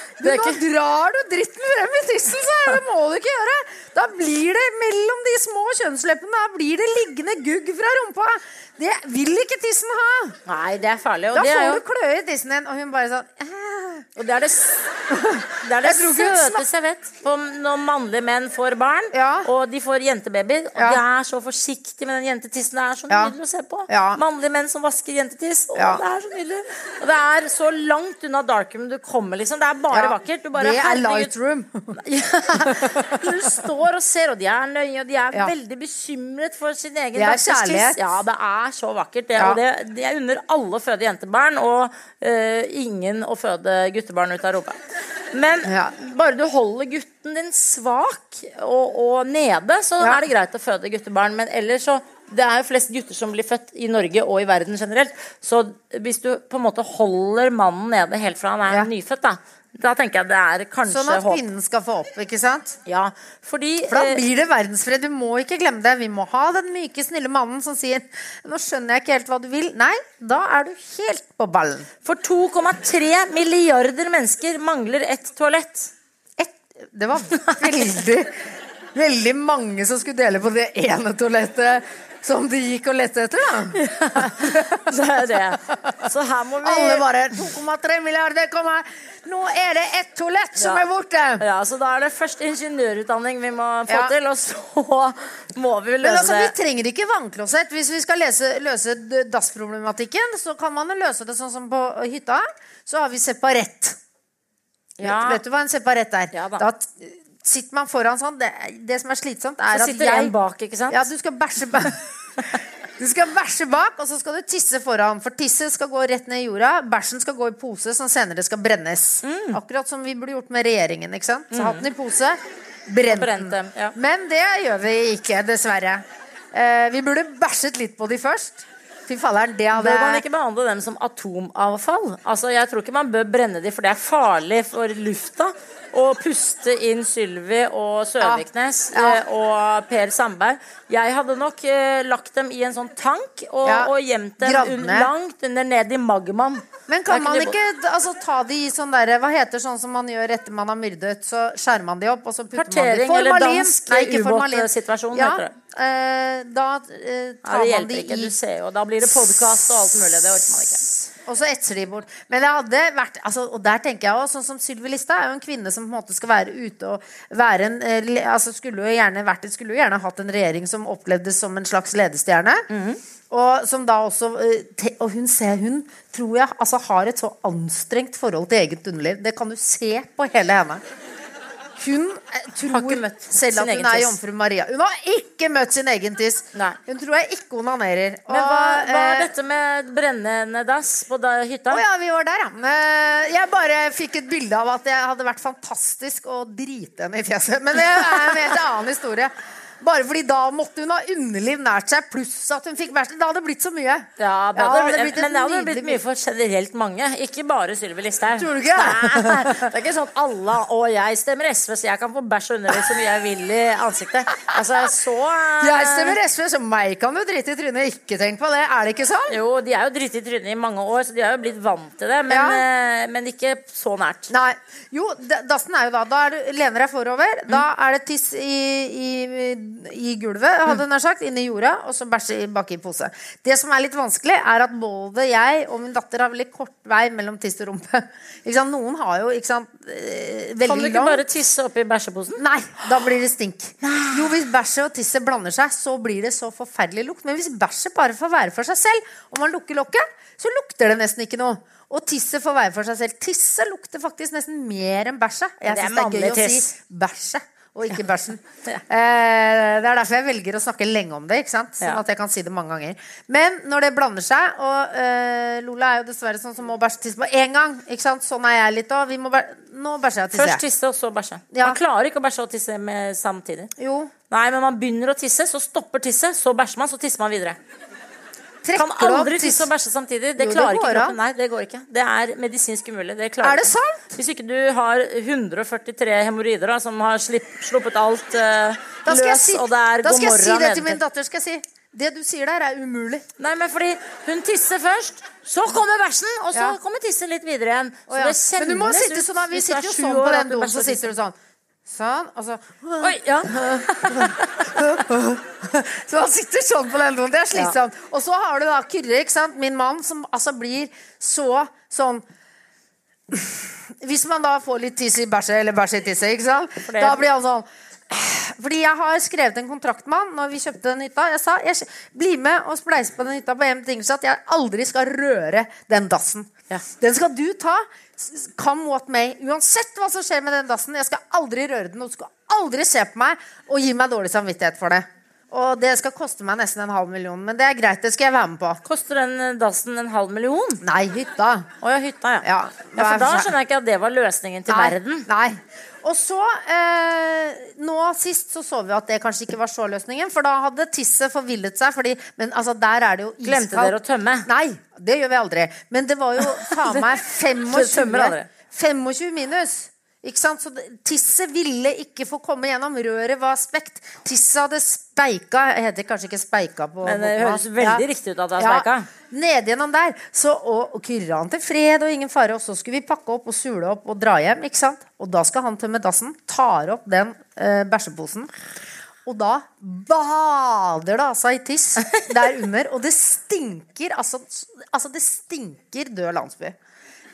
Nå ikke- drar du dritten frem i tissen, så. Det må du ikke gjøre. Da blir det mellom de små kjønnsleppene Da blir det liggende gugg fra rumpa. Det vil ikke tissen ha. Nei, det er farlig. Og Da får jo du kløe i tissen din. Og hun bare sånn «Æ». Og det er det, det, er det søteste jeg vet. Når mannlige menn får barn, Ja. og de får jentebabyer. Og Ja. de er så forsiktige med den jentetissen. Det er så Ja. nydelig å se på. Mannlige menn som vasker jentetiss. Å. Det er så nydelig. Og det er så langt unna darkroom du kommer, liksom. Det er bare vakkert. Bare, det er. Lightroom. du står og ser, og de er nøye, og de er veldig bekymret for sin egen datters tiss. kjærlighet. Ja, det er så vakkert. Det, Ja. og det, det er under alle å føde jentebarn, og uh, ingen å føde guttebarn ut av rumpa. Men Ja. bare du holder gutten din svak og, og nede, så Ja. er det greit å føde guttebarn. Men ellers så Det er jo flest gutter som blir født i Norge og i verden generelt. Så hvis du på en måte holder mannen nede helt fra han er nyfødt, da, da tenker jeg det er kanskje håp. Sånn at kvinnen skal få opp, ikke sant? Ja, fordi For da eh, blir det verdensfred. Du må ikke glemme det. Vi må ha den myke, snille mannen som sier 'Nå skjønner jeg ikke helt hva du vil'. Nei, da er du helt på ballen. For 2,3 milliarder mennesker mangler ett toalett. Et, det var veldig Veldig mange som skulle dele på det ene toalettet som de gikk og lette etter, da. Ja, Det er det. Så her må vi Alle bare 2,3 milliarder, kom her! Nå er det ett toalett som Ja. er borte! Ja, så da er det først ingeniørutdanning vi må få Ja. til, og så må vi løse Men altså, vi trenger ikke vannklosett. Hvis vi skal lese, løse dassproblematikken, så kan man løse det sånn som på hytta. Så har vi separett. Ja. Vet du hva en separett er? Ja da. t- sitter man foran sånn. Det, det som er slitsomt, er Så at sitter jeg en bak, ikke sant? Ja, du skal bæsje bak. Du skal bæsje bak, og så skal du tisse foran. For tisset skal gå rett ned i jorda. Bæsjen skal gå i pose, som senere skal brennes. Mm. Akkurat som vi burde gjort med regjeringen. ikke sant? Så hatt den i pose, brent den. ja. Men det gjør vi ikke, dessverre. Eh, vi burde bæsjet litt på de først. Fy falleren, det hadde Bør man ikke behandle dem som atomavfall? Altså, Jeg tror ikke man bør brenne dem, for det er farlig for lufta. Å puste inn Sylvi og Søviknes Ja. Ja. og Per Sandberg. Jeg hadde nok eh, lagt dem i en sånn tank og, Ja. og gjemt dem un langt under ned i magmaen. Men kan man ikke altså, ta de i sånn derre Hva heter sånn som man gjør etter man har myrdet? Så skjærer man de opp, og så putter man de i eller formalin. dansk formalin. ubåtsituasjon, ja, heter det. eh, da eh, tar man de hjelper ikke. i Du ser jo, Da blir det podkast og alt mulig. Det orker man ikke. Og så etser de bort. Men det hadde vært altså, Og der tenker jeg også, sånn som Sylvi Listhaug er jo en kvinne som på en måte skal være ute og være en eh, altså Skulle jo gjerne vært Skulle jo gjerne hatt en regjering som opplevdes som en slags ledestjerne. Mhm. Og som da også eh, Og hun ser Hun tror jeg altså har et så anstrengt forhold til eget underliv. Det kan du se på hele henne. Hun eh, tror selv at hun er jomfru Maria. Hun har ikke møtt sin egen tiss. Hun tror jeg ikke onanerer. Men hva, hva er eh, dette med brennende dass på da, hytta? å ja, vi var der, ja. Jeg bare fikk et bilde av at det hadde vært fantastisk å drite henne i fjeset. Men det er en helt annen historie. Bare fordi da måtte hun ha underliv nært seg, pluss at hun fikk bæsj. Det hadde blitt så mye. Ja, det Ja, hadde, det hadde blitt men det hadde blitt mye for generelt mange. Ikke bare Sylvi Listhaug. Tror du ikke? Nei, det er ikke sånn at alle og jeg stemmer SV, så jeg kan få bæsj og underliv så mye jeg vil i ansiktet. Altså, så eh, Jeg stemmer SV, så meg kan du drite i trynet. Ikke tenk på det. Er det ikke sånn? Jo, de er jo dritt i trynet i mange år, så de har jo blitt vant til det. Men, Ja. eh, men ikke så nært. Nei. Jo, dassen er jo da Da er du, lener deg forover. Da er det tiss i, i, i gulvet, hadde hun nær sagt, inni jorda, og så bæsje baki bak i pose. Det som er litt vanskelig, er at både jeg og min datter har veldig kort vei mellom tiss og rumpe. Ikke sant? Noen har jo ikke sant, eh, Kan du ikke lang bare tisse oppi bæsjeposen? Nei, da blir det stink. Jo, hvis bæsjet og tisset blander seg, så blir det så forferdelig lukt. Men hvis bæsjet bare får være for seg selv, og man lukker lokket, så lukter det nesten ikke noe. Og tisset får være for seg selv. Tisset lukter faktisk nesten mer enn bæsjet. Jeg Det er syns det er gøy tiss. å si bæsjet. Og ikke bæsjen. Ja. eh, det er derfor jeg velger å snakke lenge om det. ikke sant? Sånn at jeg kan si det mange ganger. Men når det blander seg, og eh, Lola er jo dessverre sånn som må bæsje tisse på én gang. ikke sant? Sånn er jeg litt òg. Nå bæsjer jeg og tisser. Først tisse, og så bæsje. Ja. Man klarer ikke å bæsje og tisse med samtidig. Jo. Nei, men man begynner å tisse, så stopper tisset, så bæsjer man, så tisser man videre. Kan aldri tisse og bæsje samtidig. Det Jo, det klarer ikke kroppen. Nei, det går ikke. Det er medisinsk umulig. Det Er det sant? Hvis ikke du har 143 hemoroider som har slipp, sluppet alt uh, løs, si, og det er da skal jeg si det til min datter. Skal jeg si Det du sier der, er umulig. Nei, men fordi hun tisser først, så kommer bæsjen, og så Ja. kommer tissen litt videre igjen. Så oh, ja. det kjennes Men du må sitte ut sånn Vi er sitter jo sånn på den doen, så sitter du sånn. Sånn, og så Oi, ja. Så han sitter sånn på den doen. Det er slitsomt. Og så har du da Kyrre, ikke sant? min mann, som altså blir så sånn Hvis man da får litt tiss i bæsjet, eller bæsj i tisset, ikke sant? da blir han sånn fordi jeg har skrevet en kontrakt med han når vi kjøpte den hytta. Jeg sa jeg, bli med og spleise på den hytta på hjem betingelse at jeg aldri skal røre den dassen. Ja. Den skal du ta. Come what may. Uansett hva som skjer med den dassen. Jeg skal aldri røre den. Og du skal aldri se på meg og gi meg dårlig samvittighet for det. Og det skal koste meg nesten en halv million. Men det er greit, det skal jeg være med på. Koster den eh, dassen en halv million? Nei, hytta. Å ja, hytta, ja. Ja, ja, For da skjønner jeg ikke at det var løsningen til Nei, verden. Nei. Og så, eh, nå sist så så vi at det kanskje ikke var så løsningen, for da hadde tisset forvillet seg. Fordi, men altså, der er det jo iskaldt. Glemte dere å tømme? Nei, det gjør vi aldri. Men det var jo faen meg Det tømmer aldri. 25, 25 minus. Ikke sant? Så tisset ville ikke få komme gjennom. Røret var spekt. Tisset hadde speika. Jeg heter kanskje ikke speika på Men det høres veldig riktig ut at det har speika. Ned gjennom der. Så, og, og kyrra han til fred og ingen fare. Og så skulle vi pakke opp og sule opp og dra hjem. ikke sant? Og da skal han tømme dassen. Tar opp den eh, bæsjeposen. Og da bader det altså i tiss der under. Og det stinker altså, altså det stinker død landsby.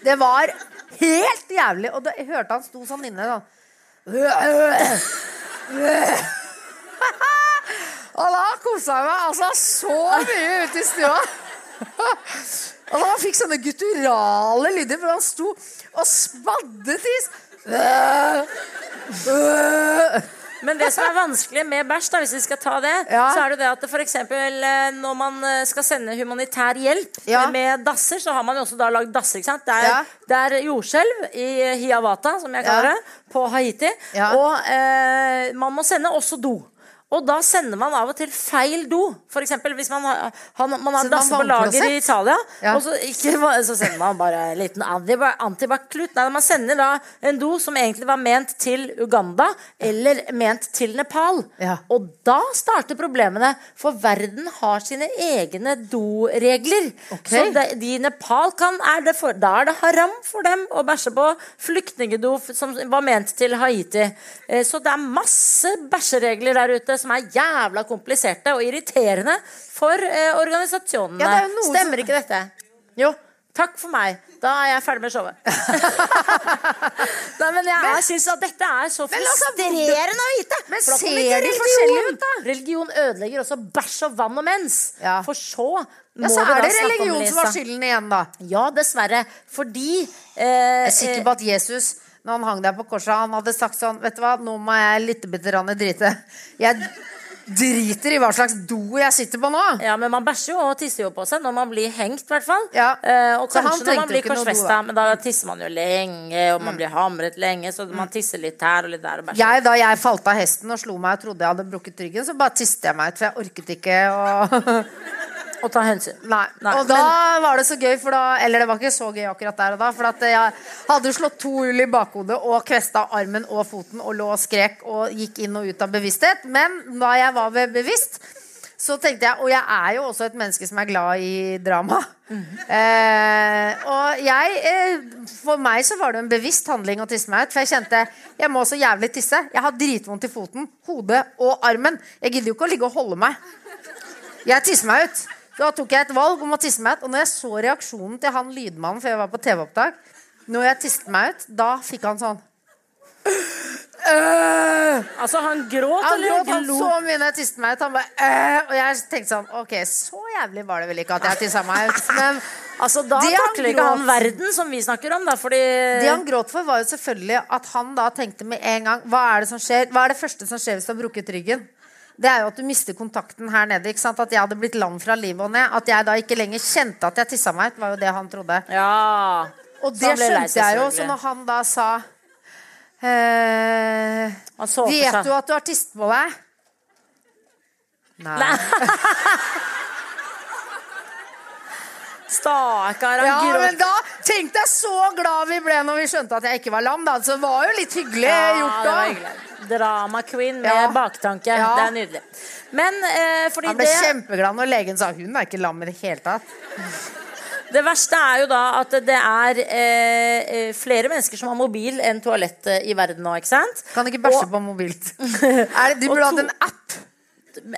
Det var helt jævlig. Og da, jeg hørte han sto sånn inne sånn Og da kosa jeg meg altså så mye ute i stua. Og han fikk sånne gutturale lyder, for han sto og spadde tiss. Men det som er vanskelig med bæsj, da, hvis vi skal ta det, Ja. så er det det at for eksempel eh, når man eh, skal sende humanitær hjelp Ja. med dasser, så har man jo også da lagd dasser. ikke sant? Det er, Ja. det er jordskjelv i Hiawata, som jeg kaller det, på Haiti. Og eh, man må sende også do. Og da sender man av og til feil do. For eksempel hvis man har, har, man har Sender på lager i? Italia, Ja. og så, ikke, så sender man bare en liten antiba- antibac-klut. Nei, man sender da en do som egentlig var ment til Uganda, eller ment til Nepal. Ja. Og da starter problemene, for verden har sine egne doregler. Okay. Så de, de i Nepal kan, er det for, Da er det haram for dem å bæsje på flyktningedo f- som var ment til Haiti. Eh, Så det er masse bæsjeregler der ute som er jævla kompliserte og irriterende for eh, organisasjonene. Ja, det er Stemmer som- ikke dette? Jo. Takk for meg. Da er jeg ferdig med showet. Nei, men jeg, jeg syns at dette er så altså, frustrerende å vite. Men For da ser de religion. forskjellige ut, da? Religion ødelegger også bæsj og vann og mens. Ja. For så må Ja, så er det snakke om religion som har Lisa. skylden igjen, da. Ja, dessverre. Fordi eh, Jeg er sikker på at Jesus, når han hang der på korset, han hadde sagt sånn Vet du hva, nå må jeg litt bitte drite. Jeg driter i hva slags do jeg sitter på nå. Ja, men man bæsjer jo og tisser jo på seg når man blir hengt, i hvert fall. Ja. Eh, og kanskje når man blir korsfesta, men da tisser man jo lenge, og man blir hamret lenge, så man tisser litt her og litt der og bæsjer. Jeg, da jeg falt av hesten og slo meg og trodde jeg hadde brukket ryggen, så bare tiste jeg meg ut, for jeg orket ikke å Og ta hensyn. Nei. Nei, Og da var det så gøy, for da Eller det var ikke så gøy akkurat der og da, for at jeg hadde slått to hull i bakhodet og kvesta armen og foten og lå og skrek og gikk inn og ut av bevissthet. Men da jeg var ved bevisst, så tenkte jeg Og jeg er jo også et menneske som er glad i drama. Eh, og jeg eh, For meg så var det en bevisst handling å tisse meg ut. For jeg kjente jeg må så jævlig tisse. Jeg har dritvondt i foten, hodet og armen. Jeg gidder jo ikke å ligge og holde meg. Jeg tisser meg ut. Da tok jeg et valg om å tisse meg ut. Og når jeg så reaksjonen til han lydmannen før jeg var på TV-opptak, når jeg tiste meg ut, da fikk han sånn Altså, han gråt Han eller gråt han lo? så mye når jeg tisset meg ut. Han bare «Øh», Og jeg tenkte sånn Ok, så jævlig var det vel ikke at jeg tissa meg ut. Men Altså, da Det takler ikke han verden som vi snakker om, da, fordi det han gråt for, var jo selvfølgelig at han da tenkte med en gang Hva er det som skjer? Hva er det første som skjer hvis du har brukket ryggen? Det er jo at du mister kontakten her nede. ikke sant? At jeg hadde blitt lam fra livet og ned. At jeg da ikke lenger kjente at jeg tissa meg ut, var jo det han trodde. Ja. Og det lei skjønte jeg jo. Så når han da sa eh, Vet du at du har tisset på deg? Nei. Stakkar, han Ja, gråt. men da tenkte jeg så glad vi ble når vi skjønte at jeg ikke var lam. Da. Så det var jo litt hyggelig Ja, gjort da. Drama queen med Ja. baktanke. Ja. Det er nydelig. Men eh, fordi Han ble det kjempeglad når legen sa hun er ikke lam i det hele tatt. Det verste er jo da at det er eh, eh, flere mennesker som har mobil enn toalett i verden nå, ikke sant? Kan ikke bæsje Og- på mobilt. Er det, de burde hatt en app.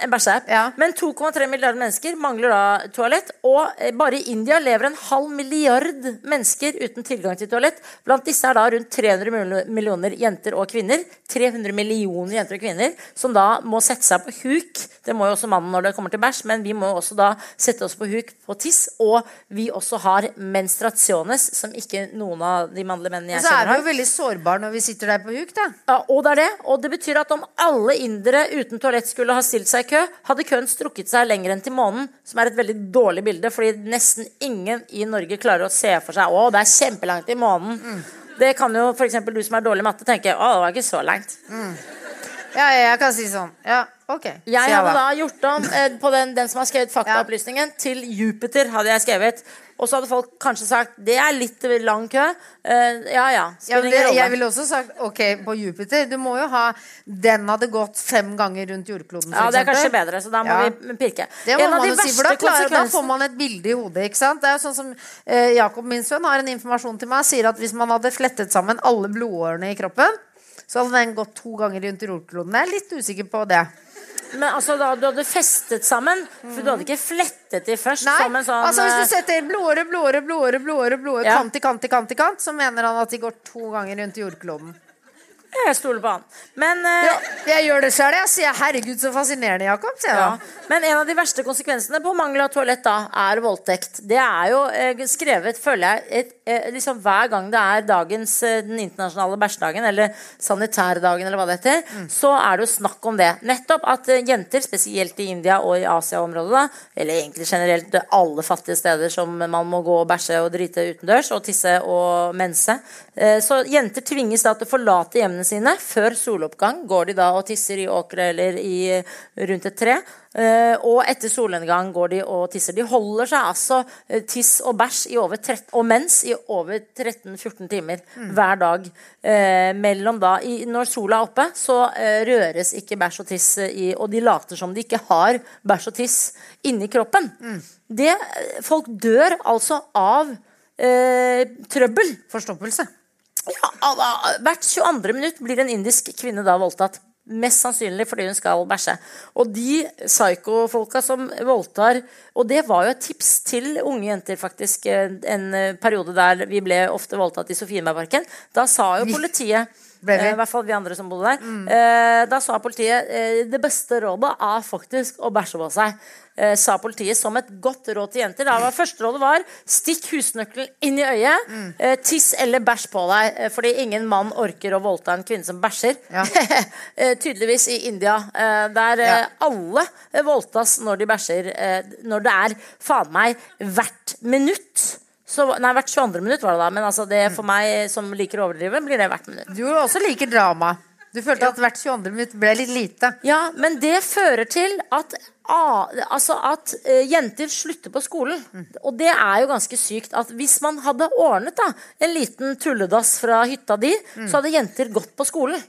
En bæsjeapp. Ja. Men 2,3 milliarder mennesker mangler da toalett. Og eh, bare i India lever en halv milliard mennesker uten tilgang til toalett. Blant disse er da rundt 300 millioner jenter og kvinner. 300 millioner jenter og kvinner som da må sette seg på huk. Det må jo også mannen når det kommer til bæsj, men vi må også da sette oss på huk på tiss. Og vi også har menstruasjones, som ikke noen av de mannlige mennene jeg kjenner har. så er vi jo veldig sårbare når vi sitter der på huk, da. Ja, og det er det. Og det betyr at om alle indere uten toalett skulle ha stilt seg i kø, hadde køen strukket seg lenger enn til månen, som er et veldig dårlig bilde, fordi nesten ingen i Norge klarer å se for seg å, det er kjempelangt til månen. Mm. Det kan jo f.eks. du som er dårlig i matte, tenke å, det var ikke så langt. Ja, jeg kan si sånn. Ja, ok. Jeg hadde da. gjort om eh, på den, den som har skrevet faktaopplysningen, til Jupiter hadde jeg skrevet. Og så hadde folk kanskje sagt det er litt lang kø. Eh, ja ja. Ja, det, jeg ville også sagt ok, på Jupiter. Du må jo ha Den hadde gått fem ganger rundt jordkloden. Ja, det er kanskje bedre, så da må Ja. vi pirke. Det må En av man de jo si, for da, klarer, da får man et bilde i hodet. ikke sant? Det er jo sånn som eh, Jakob, min sønn, har en informasjon til meg. Sier at hvis man hadde flettet sammen alle blodårene i kroppen, så hadde den gått to ganger rundt jordkloden. Jeg er litt usikker på det. Men altså da du hadde festet sammen For du hadde ikke flettet de først Nei, som en sånn altså Hvis eh, du setter blodåre, blodåre, blodåre, blodåre, blodåre Ja. kant i kant i kant, i kant, så mener han at de går to ganger rundt jordkloden. Jeg stoler på han. Men, eh, Ja, jeg gjør det sjøl, jeg. Sier herregud, så fascinerende, Jakob. sier jeg ja. Men en av de verste konsekvensene på mangel av toalett da, er voldtekt. Det er jo eh, skrevet, føler jeg, et, eh, liksom hver gang det er dagens eh, den internasjonale bæsjdagen, eller sanitærdagen, eller hva det heter, så er det jo snakk om det. Nettopp at eh, jenter, spesielt i India og i Asia-området, da, eller egentlig generelt alle fattige steder som man må gå og bæsje og drite utendørs, og tisse og mense, eh, så jenter tvinges da til å forlate hjemmene sine. Før soloppgang går de da og tisser i åkre eller i, rundt et tre. Eh, og etter solnedgang går de og tisser. De holder seg altså eh, tiss og bæsj i over 13, og mens i over 13-14 timer hver dag. Eh, mellom da, i, når sola er oppe, så eh, røres ikke bæsj og tiss eh, i Og de later som de ikke har bæsj og tiss inni kroppen. Det, folk dør altså av eh, trøbbel. Forstoppelse. Ja, hvert 22. minutt blir en indisk kvinne da voldtatt. Mest sannsynlig fordi hun skal bæsje. Og de psyko-folka som voldtar Og det var jo et tips til unge jenter, faktisk, eh, en eh, periode der vi ble ofte voldtatt i Sofienbergparken. Da sa jo politiet Ble vi? eh, I hvert fall vi andre som bodde der. Mm. da sa politiet eh, det beste rådet er faktisk å bæsje på seg. Eh, sa politiet som et godt råd til jenter. Da var Første rådet var stikk husnøkkelen inn i øyet. Eh, tiss eller bæsj på deg. Eh, fordi ingen mann orker å voldta en kvinne som bæsjer. Ja. eh, tydeligvis i India, der Ja. alle voldtas når de bæsjer. Når det er faen meg hvert minutt. Så, nei, hvert 22. minutt var det da. Men altså det for meg som liker å overdrive, blir det hvert minutt. Du også liker drama. Du følte at hvert 22. minutt ble litt lite. Ja, men det fører til at, altså at eh, jenter slutter på skolen. Og det er jo ganske sykt at hvis man hadde ordnet da, en liten tulledass fra hytta di, så hadde jenter gått på skolen.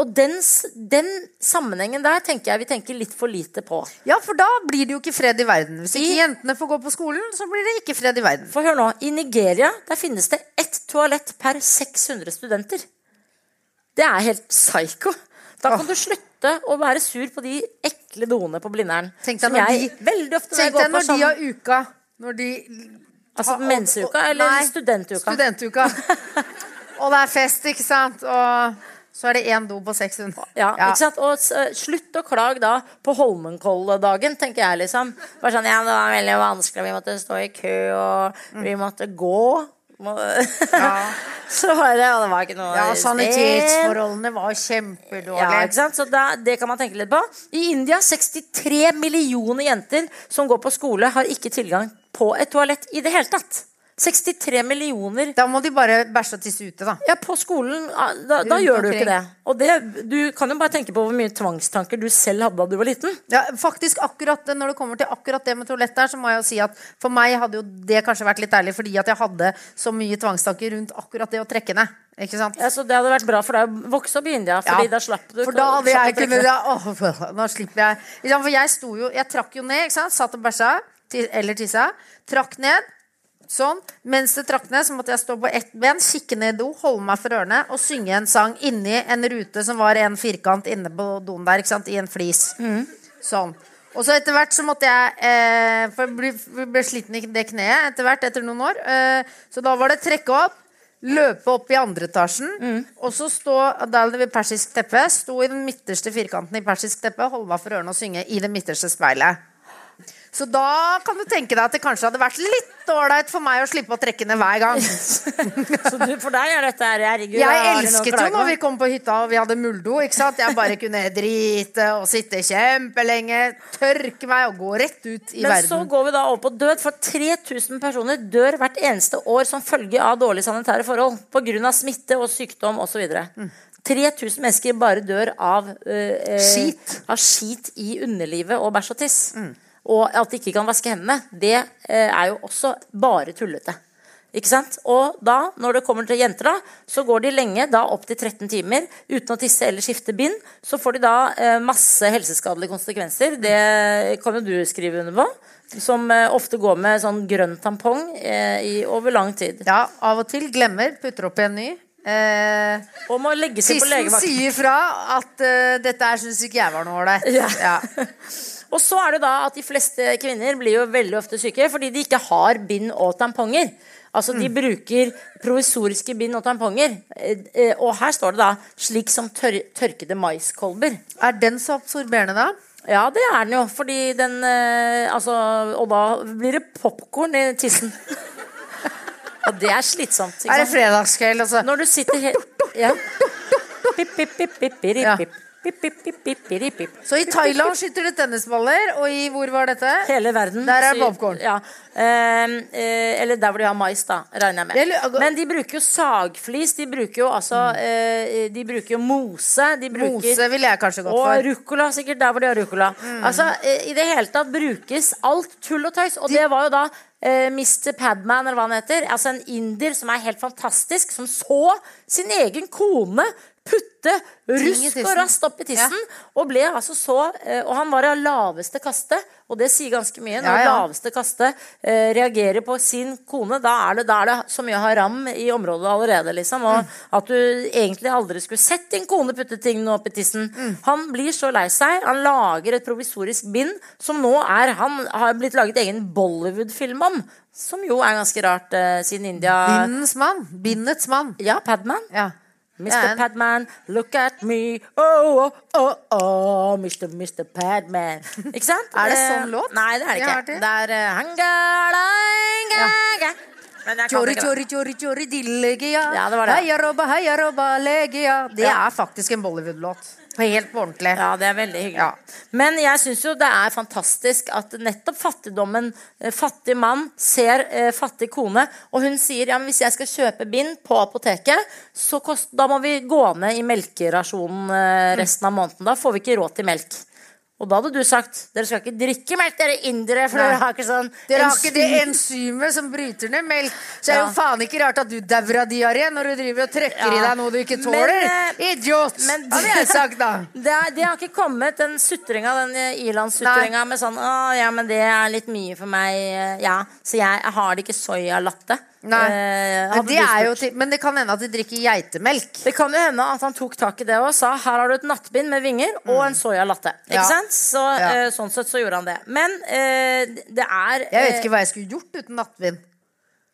Og den, den sammenhengen der tenker jeg vi tenker litt for lite på. Ja, for da blir det jo ikke fred i verden. Hvis ikke I- jentene får gå på skolen, så blir det ikke fred i verden. For hør nå, i Nigeria der finnes det ett toalett per 600 studenter. Det er helt psycho. Da kan du slutte å være sur på de ekle doene på Blindern. Tenk deg når jeg de- ofte når Tenk deg på sånn, de har uka Når de Altså menseuka mensuka eller Nei, studentuka? Studentuka. Og det er fest, ikke sant? Og så er det én do på 600. Ja, ikke sant? Og eh, slutt å klage da på Holmenkolldagen, tenker jeg liksom. Bare sånn, ja, det var veldig vanskelig, vi måtte stå i kø, og vi måtte gå. Så var det, og det var ikke noe Ja, sanitetsforholdene var Ja, kjempedårlige. sant? Så da, det kan man tenke litt på. I India 63 millioner jenter som går på skole, har ikke tilgang på et toalett i det hele tatt. 63 millioner Da må de bare bæsje og tisse ute, da. ja, på skolen, da, da gjør du ikke det. Og det, du kan jo bare tenke på hvor mye tvangstanker du selv hadde da du var liten. Ja, faktisk akkurat Når det kommer til akkurat det med toalett der, så må jeg jo si at for meg hadde jo det kanskje vært litt ærlig, fordi at jeg hadde så mye tvangstanker rundt akkurat det å trekke ned. Ikke sant? Ja, så det hadde vært bra for deg å vokse opp i India, Fordi Ja, da slapp du For da hadde jeg å kunnet ja, åh, Nå slipper jeg For jeg sto jo Jeg trakk jo ned, ikke sant? Satt og bæsja. Eller tissa. Trakk ned. Sånn. Mens det trakk ned, så måtte jeg stå på ett ben, kikke ned i do, holde meg for ørene og synge en sang inni en rute som var en firkant inne på doen der? I en flis. Sånn. Og så etter hvert så måtte jeg eh, For jeg ble, ble sliten i det kneet etter hvert, etter noen år. Eh, så da var det trekke opp, løpe opp i andre etasjen, og så stå der ved persisk teppe. Stå i den midterste firkanten i persisk teppe, holde meg for ørene og synge i det midterste speilet. Så da kan du tenke deg at det kanskje hadde vært litt ålreit for meg å slippe å trekke ned hver gang. Så du, for deg er dette her Herregud, Jeg elsket jo når vi kom på hytta og vi hadde muldo. ikke sant? Jeg bare kunne drite og sitte kjempelenge, tørke meg og gå rett ut i Men så går vi da over på død, for 3000 personer dør hvert eneste år som følge av dårlige sanitære forhold. Pga. smitte og sykdom osv. Mm. 3000 mennesker bare dør av eh, Skit. Mm. Av skit i underlivet og bæsj og tiss. Og at de ikke kan vaske hendene, det eh, er jo også bare tullete. Ikke sant? Og da, når det kommer til jenter, da, så går de lenge, da opptil 13 timer, uten å tisse eller skifte bind. Så får de da eh, masse helseskadelige konsekvenser. Det kan jo du skrive under på. Som eh, ofte går med sånn grønn tampong eh, i, over lang tid. Ja, av og til glemmer, putter opp i en ny. Eh, Og må legge seg på legevakten. Tissen sier fra at dette her syns ikke jeg var noe ålreit. Ja. Ja. Og så er det da at de fleste kvinner blir jo veldig ofte syke fordi de ikke har bind og tamponger. Altså, de bruker provisoriske bind og tamponger. Eh, eh, Og her står det da 'slik som tør tørkede maiskolber'. Er den så absorberende, da? Ja, det er den jo, fordi den eh, Altså, og da blir det popkorn i tissen. og det er slitsomt. ikke Er det sant? fredagskveld, altså? Når du sitter helt ja. Pip, pip, pip, pip, pip, pip. Så i Thailand skyter de tennisballer, og i hvor var dette? Hele verden. Der er popkorn. Ja. Eh, eh, eller der hvor de har mais, da, regner jeg med. Men de bruker jo sagflis. De bruker jo altså eh, De bruker jo mose. De bruker Mose ville jeg kanskje gått og for. ruccola, sikkert der hvor de har ruccola. Altså, eh, I det hele tatt brukes alt tull og tøys. Og det var jo da eh, Mr. Padman, eller hva han heter. Altså en inder som er helt fantastisk, som så sin egen kone putte rusk og rast opp i tissen. Og ble altså så eh, Og han var av laveste kaste, og det sier ganske mye. Når Ja, ja. laveste kaste eh, reagerer på sin kone, da er, det, da er det så mye haram i området allerede, liksom. Og at du egentlig aldri skulle sett din kone putte tingene opp i tissen. Han blir så lei seg. Han lager et provisorisk bind som nå er Han har blitt laget egen Bollywood-film om. Som jo er ganske rart, eh, siden India Bindens mann. Bindets mann. Ja, Padman. Ja. Mr. Padman, look at me. Oh, oh, oh, oh, Mr. Mr. Padman. Ikke sant? Er det Eh, sånn låt? Nei, det er det ikke. det. Er eh, hangala, hangala. Kan Chori, chori, chori, chori, dillegia. Ja, det var det. Heia robba, heia robba, legia. Det Ja. er faktisk en Bollywood-låt. Helt på ordentlig. Ja, det er veldig hyggelig. Ja. Men jeg syns jo det er fantastisk at nettopp fattigdommen eh, Fattig mann ser eh, fattig kone, og hun sier ja, men hvis jeg skal kjøpe bind på apoteket, så kost, da må vi gå ned i melkerasjonen eh, resten av måneden. Da får vi ikke råd til melk. Og da hadde du sagt dere skal ikke drikke melk, dere indere, for Nei. dere har ikke sånn Dere har ikke det enzymet som bryter ned melk. Så det er Ja. jo faen ikke rart at du dauer av diaré når du driver og trekker i deg noe du ikke tåler. Men, Idiot! men- hadde jeg sagt, da. Det, er, det har ikke kommet den sutringa, den eh, ilandssutringa med sånn Å, ja, men det er litt mye for meg. eh, Ja, så jeg, jeg har det ikke soyalatte. Nei. Eh, det, er jo til, men det kan hende at de drikker geitemelk. Det kan jo hende at han tok tak i det og sa her har du et nattbind med vinger og en soyalatte. Ikke Mm. Ja. Så, Ja. eh, sånn sett så gjorde han det. Men eh, det er Jeg vet ikke hva jeg skulle gjort uten nattbind.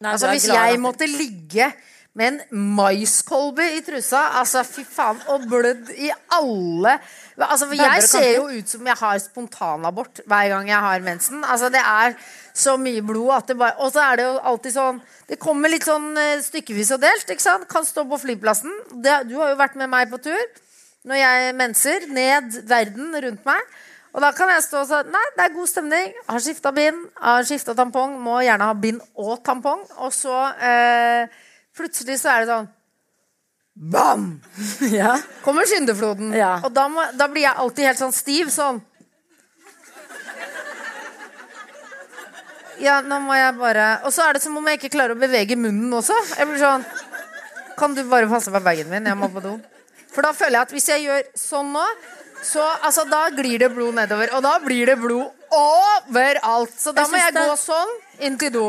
Nei, Altså Hvis jeg måtte ligge med en maiskolbe i trusa, altså fy faen, og blødd i alle Altså Jeg ser jo ut som jeg har spontanabort hver gang jeg har mensen. Altså Det er så mye blod at det bare Og så er det jo alltid sånn Det kommer litt sånn eh, stykkevis og delt. ikke sant? Kan stå på flyplassen. Det, du har jo vært med meg på tur når jeg menser. Ned verden rundt meg. Og da kan jeg stå og si Nei, det er god stemning. Har skifta bind. Har skifta tampong. Må gjerne ha bind og tampong. Og så eh, plutselig så er det sånn Bam! ja. Kommer syndefloden. Ja. Og da, må, da blir jeg alltid helt sånn stiv. Sånn. Ja, nå må jeg bare Og så er det som om jeg ikke klarer å bevege munnen også. Jeg blir sånn Kan du bare passe på bagen min? Jeg må på do. For da føler jeg at hvis jeg gjør sånn nå, så altså, da glir det blod nedover. Og da blir det blod overalt. Så da Jeg må jeg det- gå sånn inn til do.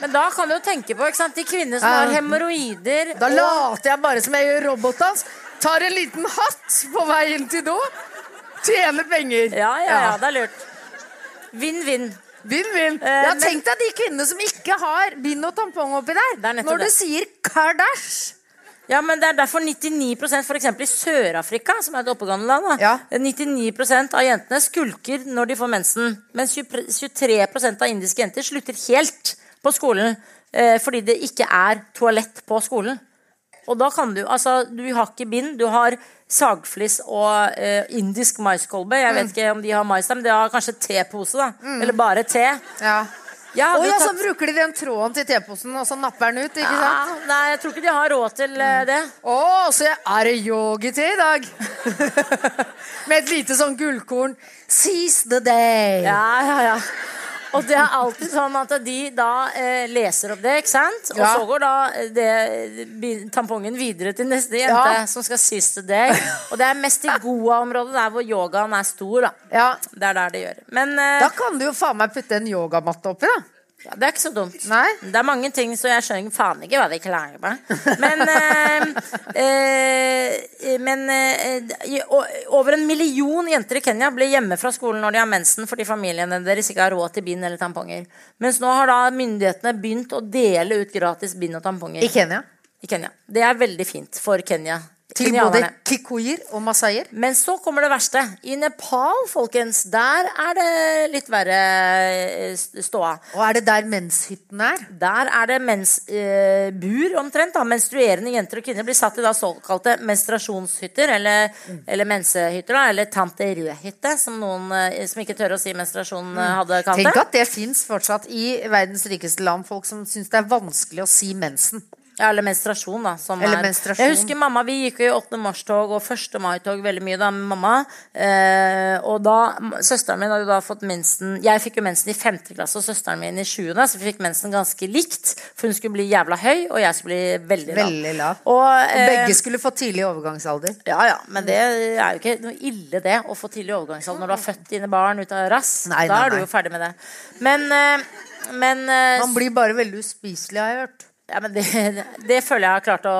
Men da kan du jo tenke på sant? de kvinnene som har hemoroider Da og- later jeg bare som jeg gjør robotdans. Tar en liten hatt på vei inn til do. Tjener penger. Ja, ja, ja, det er lurt. Vinn-vinn. Vinn-vinn. Eh, ja, tenk deg de kvinnene som ikke har bind og tampong oppi der. Er Når du det. sier Kardash. Ja, men det er derfor 99% for eksempel i Sør-Afrika, som er et oppegående land, Ja. 99 av jentene skulker når de får mensen. Mens 20 23% av indiske jenter slutter helt på skolen eh, fordi det ikke er toalett på skolen. Og da kan du Altså, du har ikke bind, du har sagflis og eh, indisk maiskolbe. Jeg Mm. vet ikke om de har mais der, men de har kanskje tepose, da. Eller bare te. Ja. Ja, Og ja, så bruker de den tråden til teposen, og så napper den ut. ikke sant? Nei, jeg tror ikke de har råd til eh, det. Å, så er det yogi-te i dag? Med et lite sånn gullkorn. Seize the day. Ja, ja, ja. Og det er alltid sånn at de da eh, leser opp det, ikke sant? Og så går da eh, det, tampongen videre til neste jente, som skal siste deg. Og det er mest i Goa-området, der hvor yogaen er stor, da. Ja, Det er der det gjør. Men eh, Da kan du jo faen meg putte en yogamatte oppi, da. Ja, det er ikke så dumt. Nei. Det er mange ting, så jeg skjønner faen ikke hva de klager på. Men, eh, eh, men eh, over en million jenter i Kenya blir hjemme fra skolen når de har mensen fordi familiene deres ikke har råd til bind eller tamponger. Mens nå har da myndighetene begynt å dele ut gratis bind og tamponger I Kenya. i Kenya. Det er veldig fint for Kenya. Til både kikuyer og masaier. Men så kommer det verste. I Nepal, folkens, der er det litt verre eh, ståa. Og er det der menshytten er? Der er det mensbur, eh, bur omtrent. da Menstruerende jenter og kvinner blir satt i da såkalte menstruasjonshytter. Eller, eller mensehytter, da. Eller tante rød-hytte, som noen eh, som ikke tør å si menstruasjon, mm. hadde kalt det. Tenk at det fins fortsatt i verdens rikeste land. Folk som syns det er vanskelig å si mensen. Ja, eller menstruasjon, da. Som Eller er. menstruasjon. Jeg husker mamma, Vi gikk jo i 8. mars-tog og 1. mai-tog veldig mye da med mamma. Eh, og da, Søsteren min hadde da fått mensen Jeg fikk jo mensen i 5. klasse og søsteren min i 7. Så vi fikk mensen ganske likt. For hun skulle bli jævla høy, og jeg skulle bli veldig lav. Veldig lav. Og, Og eh, begge skulle få tidlig overgangsalder. ja, ja, men det er jo ikke noe ille det å få tidlig overgangsalder når du har født dine barn ut av rass. Nei, da nei, er du jo ferdig med det. Men, eh, men eh, Man blir bare veldig uspiselig, har jeg hørt. Ja, men det, det føler jeg har klart å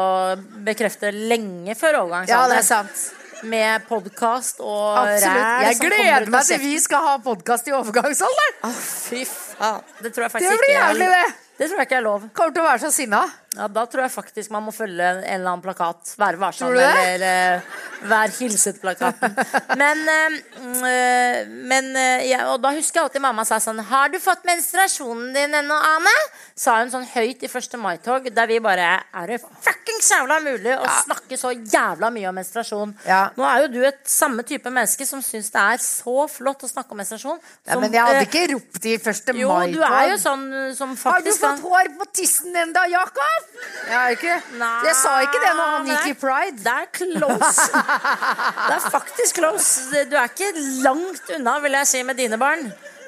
bekrefte lenge før overgangsalder. sant. Med podkast og Absolutt. ræl Jeg gleder meg til vi skal ha podkast i overgangsalderen! Å, fy faen. Det tror jeg Det blir jævlig, er, det. det tror jeg ikke er lov. Kommer til å være så sinna. Ja, Da tror jeg faktisk man må følge en eller annen plakat. Være varsom eller uh, Vær hilset-plakaten. Men, eh, men uh, ja, Og da husker jeg alltid mamma sa sånn Har du fått menstruasjonen din ennå, Ane? Sa hun sånn høyt i 1. mai-tog, der vi bare Er det fuckings jævla mulig å snakke så jævla mye om menstruasjon? Ja. Nå er jo du et samme type menneske som syns det er så flott å snakke om menstruasjon. Ja, men jeg hadde ikke ropt i 1. Mai-tog. Jo, du er jo sånn som faktisk Har du fått hår på tissen ennå, Jakob? Jeg ikke. Nei, Jeg sa ikke det når han gikk i pride. Det er close. Det er faktisk close. Du er ikke langt unna, vil jeg si, med dine barn.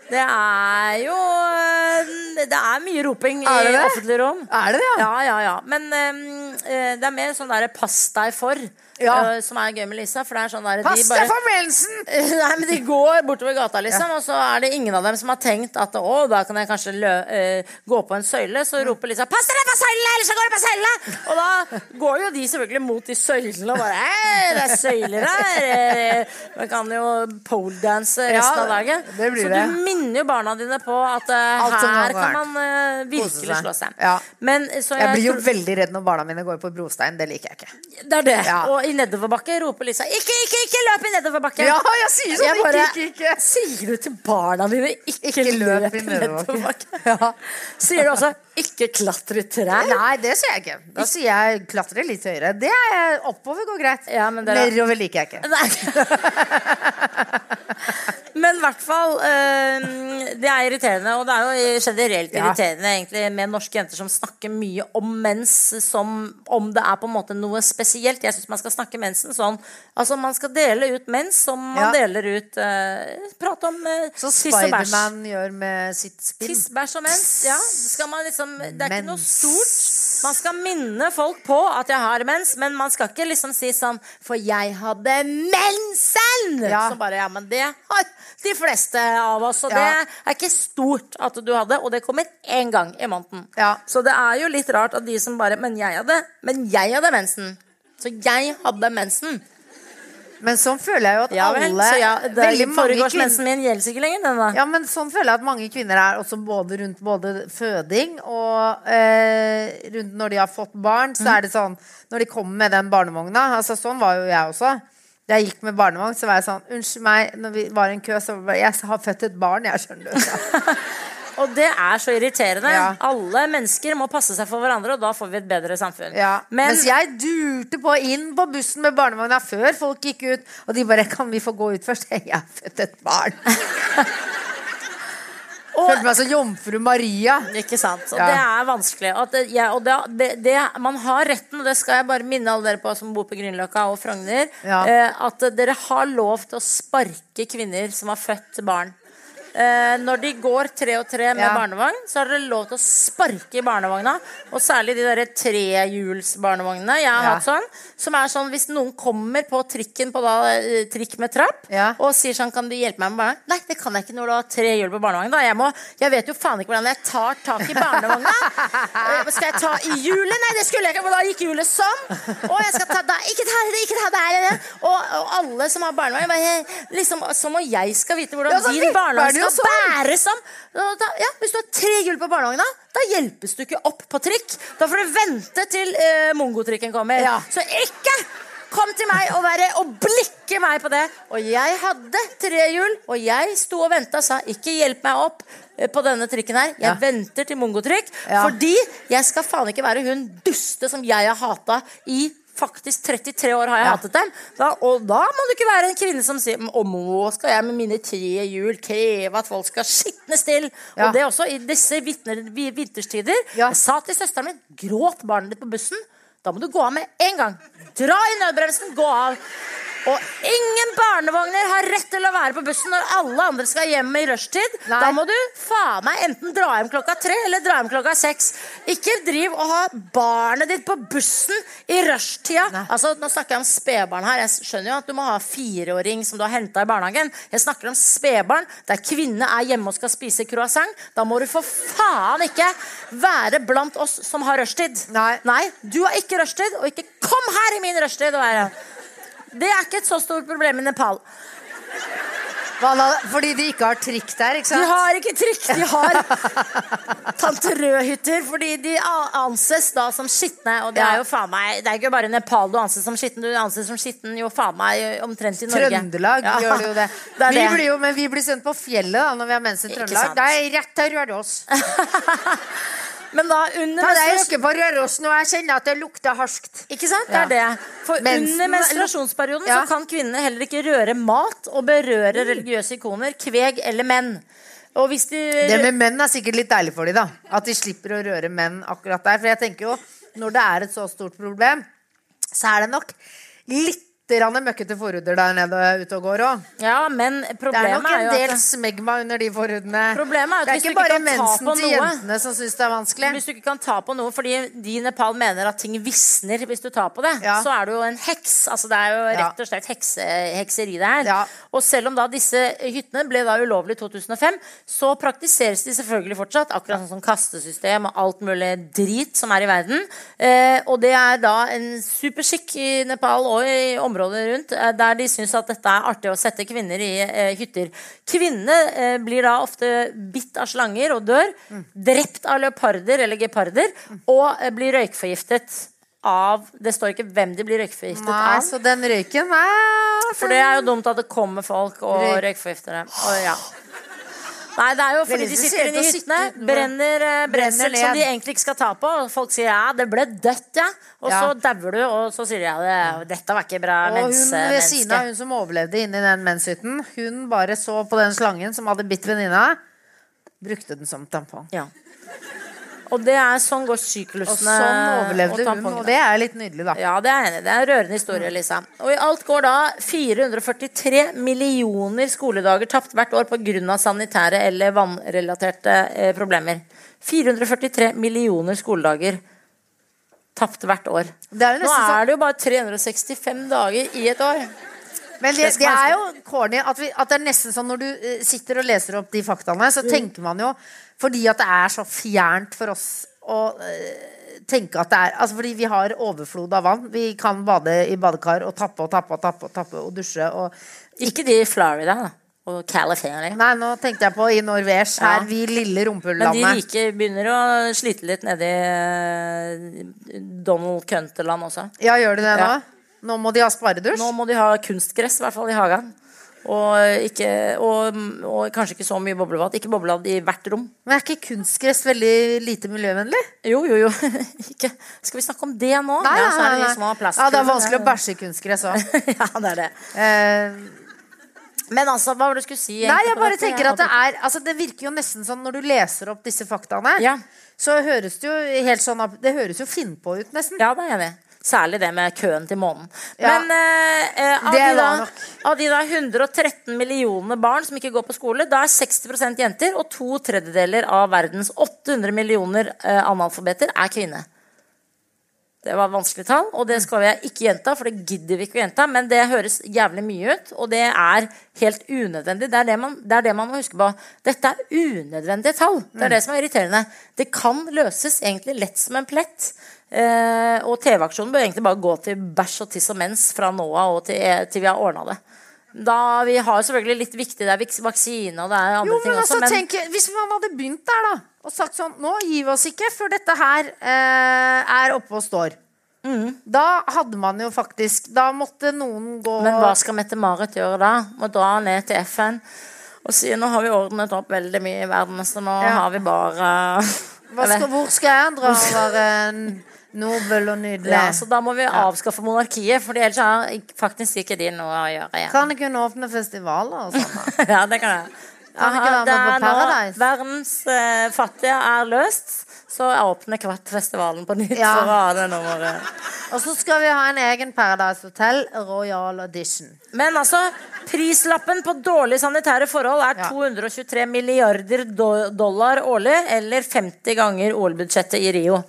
Det er jo Det er mye roping i Er det det? offentlig rom. Er det det, ja? Ja, ja. Men um, eh, det er mer sånn derre 'pass deg for', Ja. eh, som er gøy med Lisa. For det er sånn der, Pass de deg for mensen! Nei, men De går bortover gata, liksom, og så er det ingen av dem som har tenkt at å, da kan jeg kanskje lø, uh, gå på en søyle. Så roper Lisa 'pass deg på søylene, ellers så går du på søylene!' Og da går jo de selvfølgelig mot de søylene og bare 'Hei, det er søyler her!' Eh, Man kan jo poledance resten Ja, av dagen. det blir så det. du minner jo barna dine på at uh, her kan man uh, virkelig seg. slå seg. Ja. Men, så Jeg blir jo veldig redd når barna mine går på brostein. Det liker jeg ikke. Det er det. Ja. Og i nedoverbakke roper Lisa 'ikke, ikke, ikke løp i nedoverbakke'. Ja, jeg sier sånn! Jeg bare- Ikke, ikke, ikke. Sier du til barna dine ikke, Ikke løp løp i nedoverbakke. Ja. Sier du også 'ikke klatre i trær'? Nei, det sier jeg ikke. Da sier jeg klatre litt høyere. Det er oppover går greit. Ja, men dere- Nedover liker jeg ikke. Nei. Men i hvert fall eh, Det er irriterende, og det er jo generelt irriterende egentlig med norske jenter som snakker mye om mens som om det er på en måte noe spesielt. Jeg syns man skal snakke mensen sånn. Altså Man skal dele ut mens som man deler ut uh, Prate om eh, Så. Spiderman gjør med sitt spinn. Tiss, bæsj og mens. Ja, skal man liksom, det er ikke noe stort. Man skal minne folk på at jeg har mens, men man skal ikke liksom si sånn For jeg hadde mensen! Ja. Så bare, ja, men det har de fleste av oss. Og Ja. det er ikke stort at du hadde, og det kommer én gang i måneden. Ja. Så det er jo litt rart at de som bare Men jeg hadde, men jeg hadde mensen. Så jeg hadde mensen. Men sånn føler jeg jo at Ja vel. alle ja, det kvinner min gjelder ikke lenger, den da. ja, men sånn føler jeg at mange kvinner er også både rundt både føding og eh, rundt når de har fått barn. Så er det sånn Når de kommer med den barnevogna altså Sånn var jo jeg også. Da jeg gikk med barnevogn, så var jeg sånn Unnskyld meg, når vi var i en kø, så var jeg Jeg har født et barn, jeg, skjønner du. Og det er så irriterende. Ja. Alle mennesker må passe seg for hverandre, og da får vi et bedre samfunn. Ja. Men Mens jeg durte på inn på bussen med barnevogna før folk gikk ut, og de bare 'Kan vi få gå ut først?' Jeg har født et barn. Følte meg som jomfru Maria. ikke sant? Og Ja. det er vanskelig. Det, ja, og det, det, det, man har retten, og det skal jeg bare minne alle dere på som bor på Grünerløkka og Frogner, Ja. eh, at dere har lov til å sparke kvinner som har født barn. Eh, når de går tre og tre med Ja. barnevogn, så har dere lov til å sparke i barnevogna. Og særlig de derre trehjulsbarnevognene. Jeg har Ja. hatt sånn. Som er sånn hvis noen kommer på trikken på da, eh, trikk med trapp Ja. og sier sånn Kan du hjelpe meg med barnevogn? Nei, det kan jeg ikke når du har tre hjul på barnevogn. Da. Jeg, må, jeg vet jo faen ikke hvordan jeg tar tak i barnevogna. Eh, skal jeg ta i hjulet? Nei, det skulle jeg ikke, for da gikk hjulet sånn. Og jeg skal ta der. Ikke ta det, ikke ta der. Og, og alle som har barnevogn, liksom, som om jeg skal vite hvordan din barnevogn jo skal bæres om. Ja, hvis du har tre hjul på barnevogna, da hjelpes du ikke opp på trikk. Da får du vente til eh, mongotrikken kommer. Ja. Så ikke kom til meg og, være, og blikke meg på det. Og jeg hadde tre hjul, og jeg sto og venta og sa ikke hjelp meg opp eh, på denne trikken her. Jeg Ja. venter til mongotrykk, fordi jeg skal faen ikke være hun duste som jeg har hata i Faktisk 33 år har jeg Ja. hatet dem. Da, og da må du ikke være en kvinne som sier Og nå skal jeg med mine tre hjul kreve at folk skal skitne til? Ja. Og det også i disse vitner, vinterstider. Ja. Jeg sa til søsteren min Gråt barnet ditt på bussen. Da må du gå av med en gang. Dra i nødbremsen, gå av. Og ingen barnevogner har rett til å være på bussen når alle andre skal hjem i rushtid. Nei. Da må du faen meg enten dra hjem klokka tre eller dra hjem klokka seks. Ikke driv og ha barnet ditt på bussen i rushtida. Altså, nå snakker jeg om spedbarn her. Jeg skjønner jo at du må ha fireåring som du har henta i barnehagen. Jeg snakker om spedbarn der kvinne er hjemme og skal spise croissant. Da må du for faen ikke være blant oss som har rushtid. Nei. du har ikke rushtid, og ikke kom her i min rushtid og være Det er ikke et så stort problem i Nepal. Fordi de ikke har trikk der, ikke sant? De har ikke trikk, de har Tante Rød-hytter, fordi de anses da som skitne. Og det er jo faen meg Det er ikke bare Nepal du anses som skitten, du anses som skitten jo faen meg omtrent i Norge. Trøndelag Ja. gjør det jo det. Det det. vi blir jo, men vi blir sendt på fjellet da når vi har mens i Trøndelag. Det er rett til Røros. Men da under Ta deg menstruasjon- ikke på Røros nå, jeg kjenner at det lukter harskt. Ikke sant? Det er det. For Mensen- under menstruasjonsperioden så kan kvinner heller ikke røre mat og berøre religiøse ikoner, kveg eller menn. Og hvis de Det med menn er sikkert litt deilig for dem, da. At de slipper å røre menn akkurat der. For jeg tenker jo, når det er et så stort problem, så er det nok litt grann møkkete forhuder der nede ute og går òg. Ja, men Det er jo at Det er, en jo del at smegma under de forhudene. Problemet er at det er hvis ikke bare mensen til noe- jentene som syns det er vanskelig. Hvis du ikke kan ta på noe fordi de i Nepal mener at ting visner hvis du tar på det, Ja. så er du jo en heks. Altså Det er jo rett og slett hekse, hekseri, det her. Ja. Og selv om da disse hyttene ble da ulovlige i 2005, så praktiseres de selvfølgelig fortsatt. Akkurat sånn som kastesystem og alt mulig drit som er i verden. Eh, og det er da en superskikk i Nepal og i området rundt, eh, der de syns at dette er artig å sette kvinner i eh, hytter. Kvinnene eh, blir da ofte bitt av slanger og dør. Drept av leoparder eller geparder. Og eh, blir røykforgiftet av Det står ikke hvem de blir røykforgiftet Nei, av. så den røyken er For det er jo dumt at det kommer folk og Røyk. røykforgifter dem. Og ja. Nei, det er jo fordi de sitter inne i hyttene, brenner eh, brensel Brenner som ned. de egentlig ikke skal ta på. Og folk sier ja, det ble dødt, ja. Og Ja. så dauer du, og så sier de ja, det, dette var ikke bra Og hun mens, ved siden av hun som overlevde inni den menshytten, hun bare så på den slangen som hadde bitt venninna, brukte den som tampong. Ja. Og det er sånn går Og sånn overlevde og hun, og det er litt nydelig, da. Ja, det er enig. Det er en rørende historie, Lisa. Og i alt går da 443 millioner skoledager tapt hvert år pga. sanitære eller vannrelaterte eh, problemer. 443 millioner skoledager tapt hvert år. Det er Nå sånn- er det jo bare 365 dager i et år. Men det, Det er jo corny at, vi, at det er nesten sånn når du eh, sitter og leser opp de faktaene, så tenker man jo Fordi at det er så fjernt for oss å eh, tenke at det er Altså fordi vi har overflod av vann. Vi kan bade i badekar og tappe og tappe og tappe og tappe og dusje og Ikke de i Florida da, og California. Nei, nå tenkte jeg på i Norvège, her, Ja. vi lille Men de rike begynner å slite litt nedi eh, Donald Cunterland også. Ja, gjør de det nå? Ja. Nå må de ha sparedusj? Nå må de ha kunstgress, i hvert fall i hagen. Og, ikke, og, og kanskje ikke så mye boblebad. Ikke boblebad i hvert rom. Men er ikke kunstgress veldig lite miljøvennlig? Jo, jo, jo. ikke. Skal vi snakke om det nå? Nei, ja, så er det nei, små nei. Ja, det er vanskelig å bæsje i kunstgress òg. ja, det er det. Eh, Men altså, hva var det du skulle si? Nei, jeg bare tenker at det er altså Det virker jo nesten sånn når du leser opp disse faktaene, Ja. så høres det jo helt sånn Det høres jo finnpå ut, nesten. Ja, det er i. Særlig det med køen til månen. Ja. Men eh, eh, av, de da, av de da 113 millioner barn som ikke går på skole, da er 60% jenter, og to tredjedeler av verdens 800 millioner eh, analfabeter er kvinner. Det var vanskelige tall, og det skal jeg ikke gjenta, for det gidder vi ikke å gjenta. Men det høres jævlig mye ut, og det er helt unødvendig. Det er det man, det er det man må huske på. Dette er unødvendige tall. Det er det som er irriterende. Det kan løses egentlig lett som en plett. Eh, og TV-aksjonen bør egentlig bare gå til bæsj og tiss og mens fra nå av og til, til vi har ordna det. Da, vi har selvfølgelig litt viktig, det er vaks- vaksine og det er andre Jo, ting også. altså, men tenk, Hvis man hadde begynt der, da, og sagt sånn Nå gir vi oss ikke før dette her eh, er oppe og står. Mm. Da hadde man jo faktisk Da måtte noen gå Men hva skal Mette-Marit gjøre da? Må dra ned til FN og si nå har vi ordnet opp veldig mye i verden, så nå Ja. har vi bare skal, Hvor skal jeg dra og være nobel og nydelig? ja, Så da må vi avskaffe monarkiet, for ellers har faktisk ikke de noe å gjøre igjen. Kan ikke hun åpne festivaler og sånn? ja, det kan jeg. Kan Aha, det på er nå verdens eh, fattige er løst, så åpner Kvartfestivalen på nytt Ja. for å ha det nummeret. Og så skal vi ha en egen Paradise Hotel Royal Edition. Men altså, prislappen på dårlige sanitære forhold er Ja. 223 milliarder do dollar årlig, eller 50 ganger OL-budsjettet i Rio.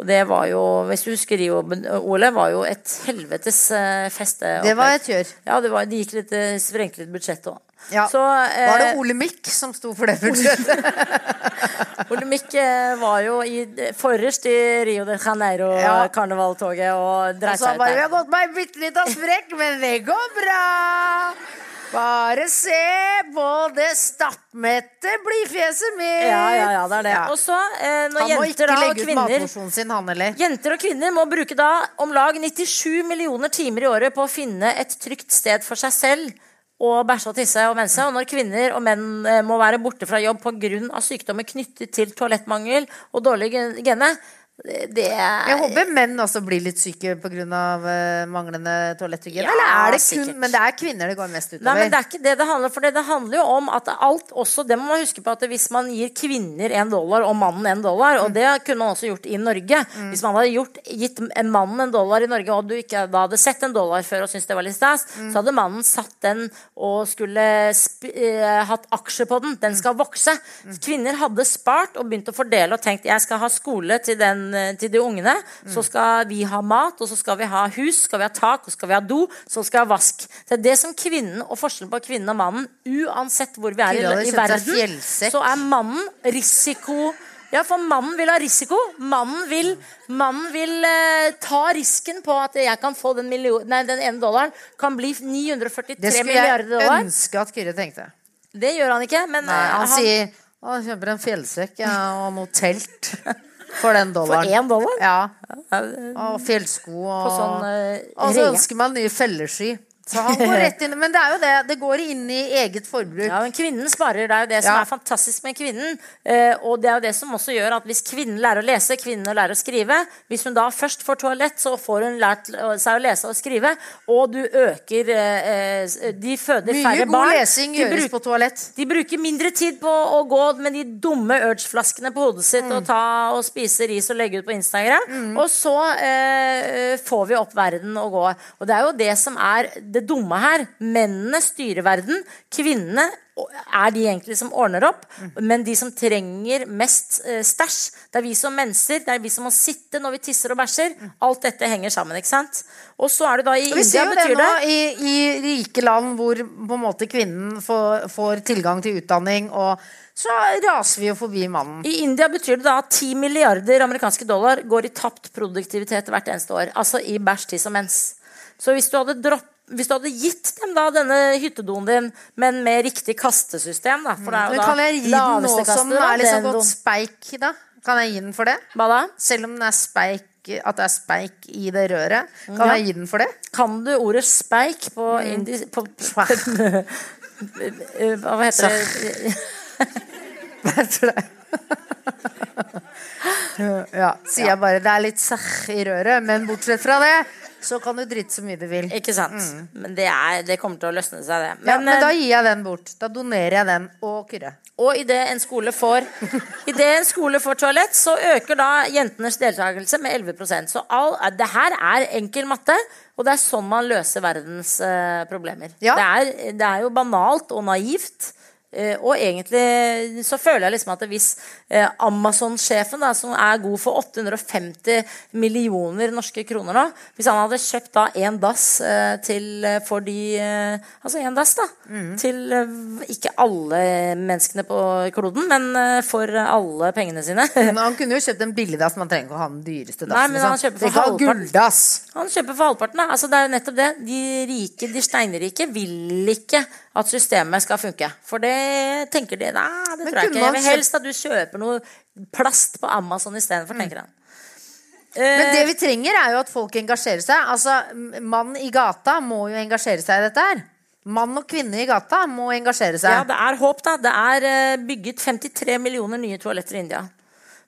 Og det var jo, hvis du husker Rio, Ole, var jo et helvetes feste. Det var et kjør. Ja, det, var, det gikk litt sprengt litt budsjett òg. Ja. Så eh, Var det Ole Mikk som sto for det budsjettet? Ole Mikk eh, var jo i, forrest i Rio de Janeiro-karnevaltoget ja. Og dreit seg ut der. Og bare Vi har gått meg bitte av sprekk, men det går bra. Bare se på det stappmette blidfjeset mitt. Ja, ja, ja, det er det. Ja. Og så, eh, når Han må ikke da, legge legge ut matmosjonen matporsjonen sin, han heller. Jenter og kvinner må bruke da om lag 97 millioner timer i året på å finne et trygt sted for seg selv og bæsje og tisse og mense. Og når kvinner og menn eh, må være borte fra jobb pga. sykdommer knyttet til toalettmangel og dårlig gene, det er Jeg håper menn også blir litt syke pga. Uh, manglende toaletthygiene. Ja, Eller er det kun sikkert. Men det er kvinner det går mest utover. Nei, men Det er ikke det det handler for det, det handler jo om at alt også Det må man huske på at hvis man gir kvinner en dollar og mannen en dollar, Mm. og det kunne man også gjort i Norge Hvis man hadde gjort, gitt mannen en dollar i Norge, og du ikke da hadde sett en dollar før og syntes det var litt stas, Mm. så hadde mannen satt den og skulle eh, hatt aksjer på den. Den skal vokse. Mm. Kvinner hadde spart og begynt å fordele og tenkt jeg skal ha skole til, den, eh, til de ungene, så skal vi ha mat, og så skal vi ha hus, skal vi ha tak, og skal vi ha do, så skal vi ha vask. Det er det som kvinnen og forskjellen på kvinnen og mannen, uansett hvor vi er i, i verden, så er mannen risiko ja, for mannen vil ha risiko. Mannen vil, mannen vil eh, ta risken på at jeg kan få den, million, nei, den ene dollaren kan bli 943 milliarder dollar. det skulle jeg ønske at Kyrre tenkte. Det gjør han ikke, men Nei, han, han sier å, jeg kjøper en fjellsekk ja, og noe telt for den for én dollar. Ja. Og fjellsko og På sånn eh, Og så ønsker man nye felleski. Så han går rett inn Men det er jo det. Det går inn i eget forbruk. Ja, men kvinnen sparer. Det er jo det som Ja. er fantastisk med kvinnen. Eh, og det er jo det som også gjør at hvis kvinnen lærer å lese, kvinnen lærer å skrive Hvis hun da først får toalett, så får hun lært seg å lese og skrive. Og du øker eh, eh, De føder Mye færre god lesing gjøres bruk- på toalett. De bruker mindre tid på å gå med de dumme Urge-flaskene på hodet sitt Mm. og ta og spise ris og legge ut på Instagram. Og så eh, får vi opp verden å gå. Og det er jo det som er det dumme her. Mennene styrer verden. Kvinnene er de egentlig som ordner opp, men de som trenger mest eh, stæsj, det er vi som menser. det er vi som må sitte når vi tisser og bæsjer. Alt dette henger sammen, ikke sant? Og så er det da i Og vi ser jo det nå i, i rike land hvor på en måte kvinnen får, får tilgang til utdanning, og så raser vi jo forbi mannen. I India betyr det da at 10 milliarder amerikanske dollar går i tapt produktivitet hvert eneste år. Altså i bæsj, tiss og mens. Så hvis du hadde dropp, hvis du hadde gitt dem da denne hyttedoen din, men med riktig kastesystem da, for det er jo da kan jeg gi den nå som den er så godt speik, da? Kan jeg gi den for det? Hva da? Selv om den er speik, at det er speik i det røret. Kan Ja. jeg gi den for det? Kan du ordet speik på, indi, på, på Hva heter det? Hva heter det. ja, sier jeg bare. Det er litt sæh i røret, men bortsett fra det, så kan du drite så mye du vil. Ikke sant? Men det, er, det kommer til å løsne seg, det. Men, Ja, Men, da eh, gir jeg den bort. Da donerer jeg den og Kyrre. Og idet en skole får i det en skole får toalett, så øker da jentenes deltakelse med 11% Så all, det her er enkel matte, og det er sånn man løser verdens uh, problemer. Ja. Det, er, det er jo banalt og naivt. Eh, og egentlig så føler jeg liksom at hvis eh, Amazon-sjefen, som er god for 850 millioner norske kroner nå Hvis han hadde kjøpt da en dass eh, til eh, for de eh, Altså en dass, da. Mm. Til eh, ikke alle menneskene på kloden, men eh, for alle pengene sine. Men han kunne jo kjøpt en billig dass, man trenger ikke å ha den dyreste dassen. Nei, men han liksom. kjøper for halvparten. Han kjøper for halvparten. Da. Altså, det er jo nettopp det. De rike, de steinrike vil ikke at systemet skal funke. For det tenker de Nei, det tror jeg ikke. Jeg vil helst at du kjøper noe plast på Amazon istedenfor, tenker han. Men Eh, det vi trenger, er jo at folk engasjerer seg. Altså, Mann i gata må jo engasjere seg i dette her. Mann og kvinne i gata må engasjere seg. ja, det er håp, da. Det er eh, bygget 53 millioner nye toaletter i India.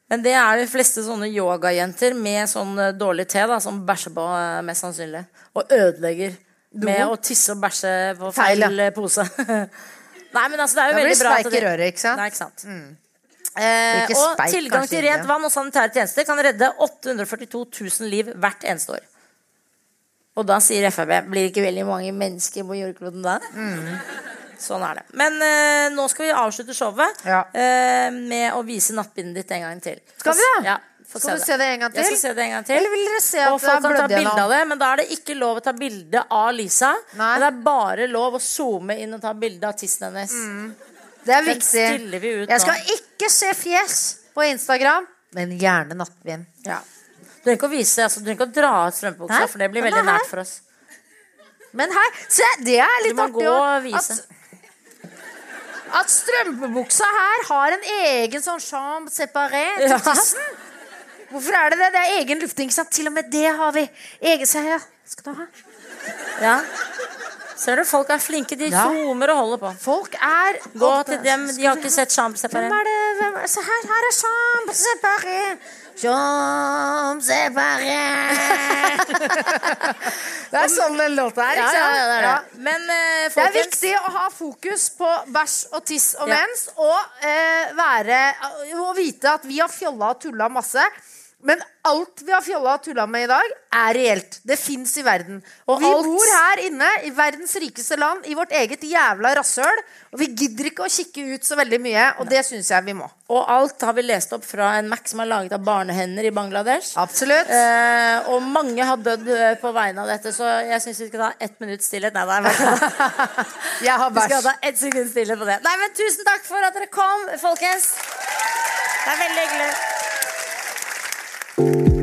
Men det er de fleste sånne yogajenter med sånn eh, dårlig te da, som bæsjer på, eh, mest sannsynlig. Og ødelegger med å tisse og bæsje på Feil, feil ja. eh, pose. Nei, men altså, det er jo Da blir veldig bra det speik i røret, ikke sant? Nei, ikke sant. Ikke Eh, og speik, tilgang kanskje, til rent vann og sanitære tjenester kan redde 842 000 liv hvert eneste år. Og da sier Frp blir det ikke veldig mange mennesker på jordkloden da? Mm. Sånn er det. Men eh, nå skal vi avslutte showet Ja. eh, med å vise nattbindet ditt en gang til. Skal vi det? Ja, Skal du se det en gang til? Jeg skal se det en gang til. Eller vil dere se at og folk kan ta bilde av det, men da er det ikke lov å ta bilde av Lisa. Nei. Men det er bare lov å zoome inn og ta bilde av tissen hennes. Det er Den viktig. vi ut Jeg skal ikke se fjes på Instagram, men gjerne nattbind. Ja. Du trenger ikke å vise, altså, du trenger ikke å dra ut strømpebuksa, for det blir veldig er her. nært for oss. Men her, se, det er litt artig. Du må artig gå og vise. At, at strømpebuksa her har en egen sånn chambre separé til Ja. Hvorfor er det det? Det er egen lufting. ikke sant? Til og med det har vi. Egen seier. Ja. Skal du ha? Ja. Ser du, folk er flinke. De Ja. zoomer og holder på. Folk er Gå til dem. De har ikke sett Chambre Hvem er det? Hvem er, se her, her er Champs-Separé. Champs-Separé. det er sånn den låta er, ikke sant? ja, det er det. Men eh, Det er viktig å ha fokus på bæsj og tiss og mens, og eh, være Og vite at vi har fjolla og tulla masse. Men alt vi har fjolla og tulla med i dag, er reelt. Det fins i verden. Og vi alt- bor her inne i verdens rikeste land, i vårt eget jævla rasshøl. Og vi gidder ikke å kikke ut så veldig mye, og det syns jeg vi må. Og alt har vi lest opp fra en Mac som er laget av barnehender i Bangladesh. Absolutt. Eh, og mange har dødd eh, på vegne av dette, så jeg syns vi skal ta ett minutts stillhet. Nei, nei. Jeg har Vi skal ta ett sekund stillhet på det. Nei, men Tusen takk for at dere kom, folkens. Det er veldig hyggelig. Thank you.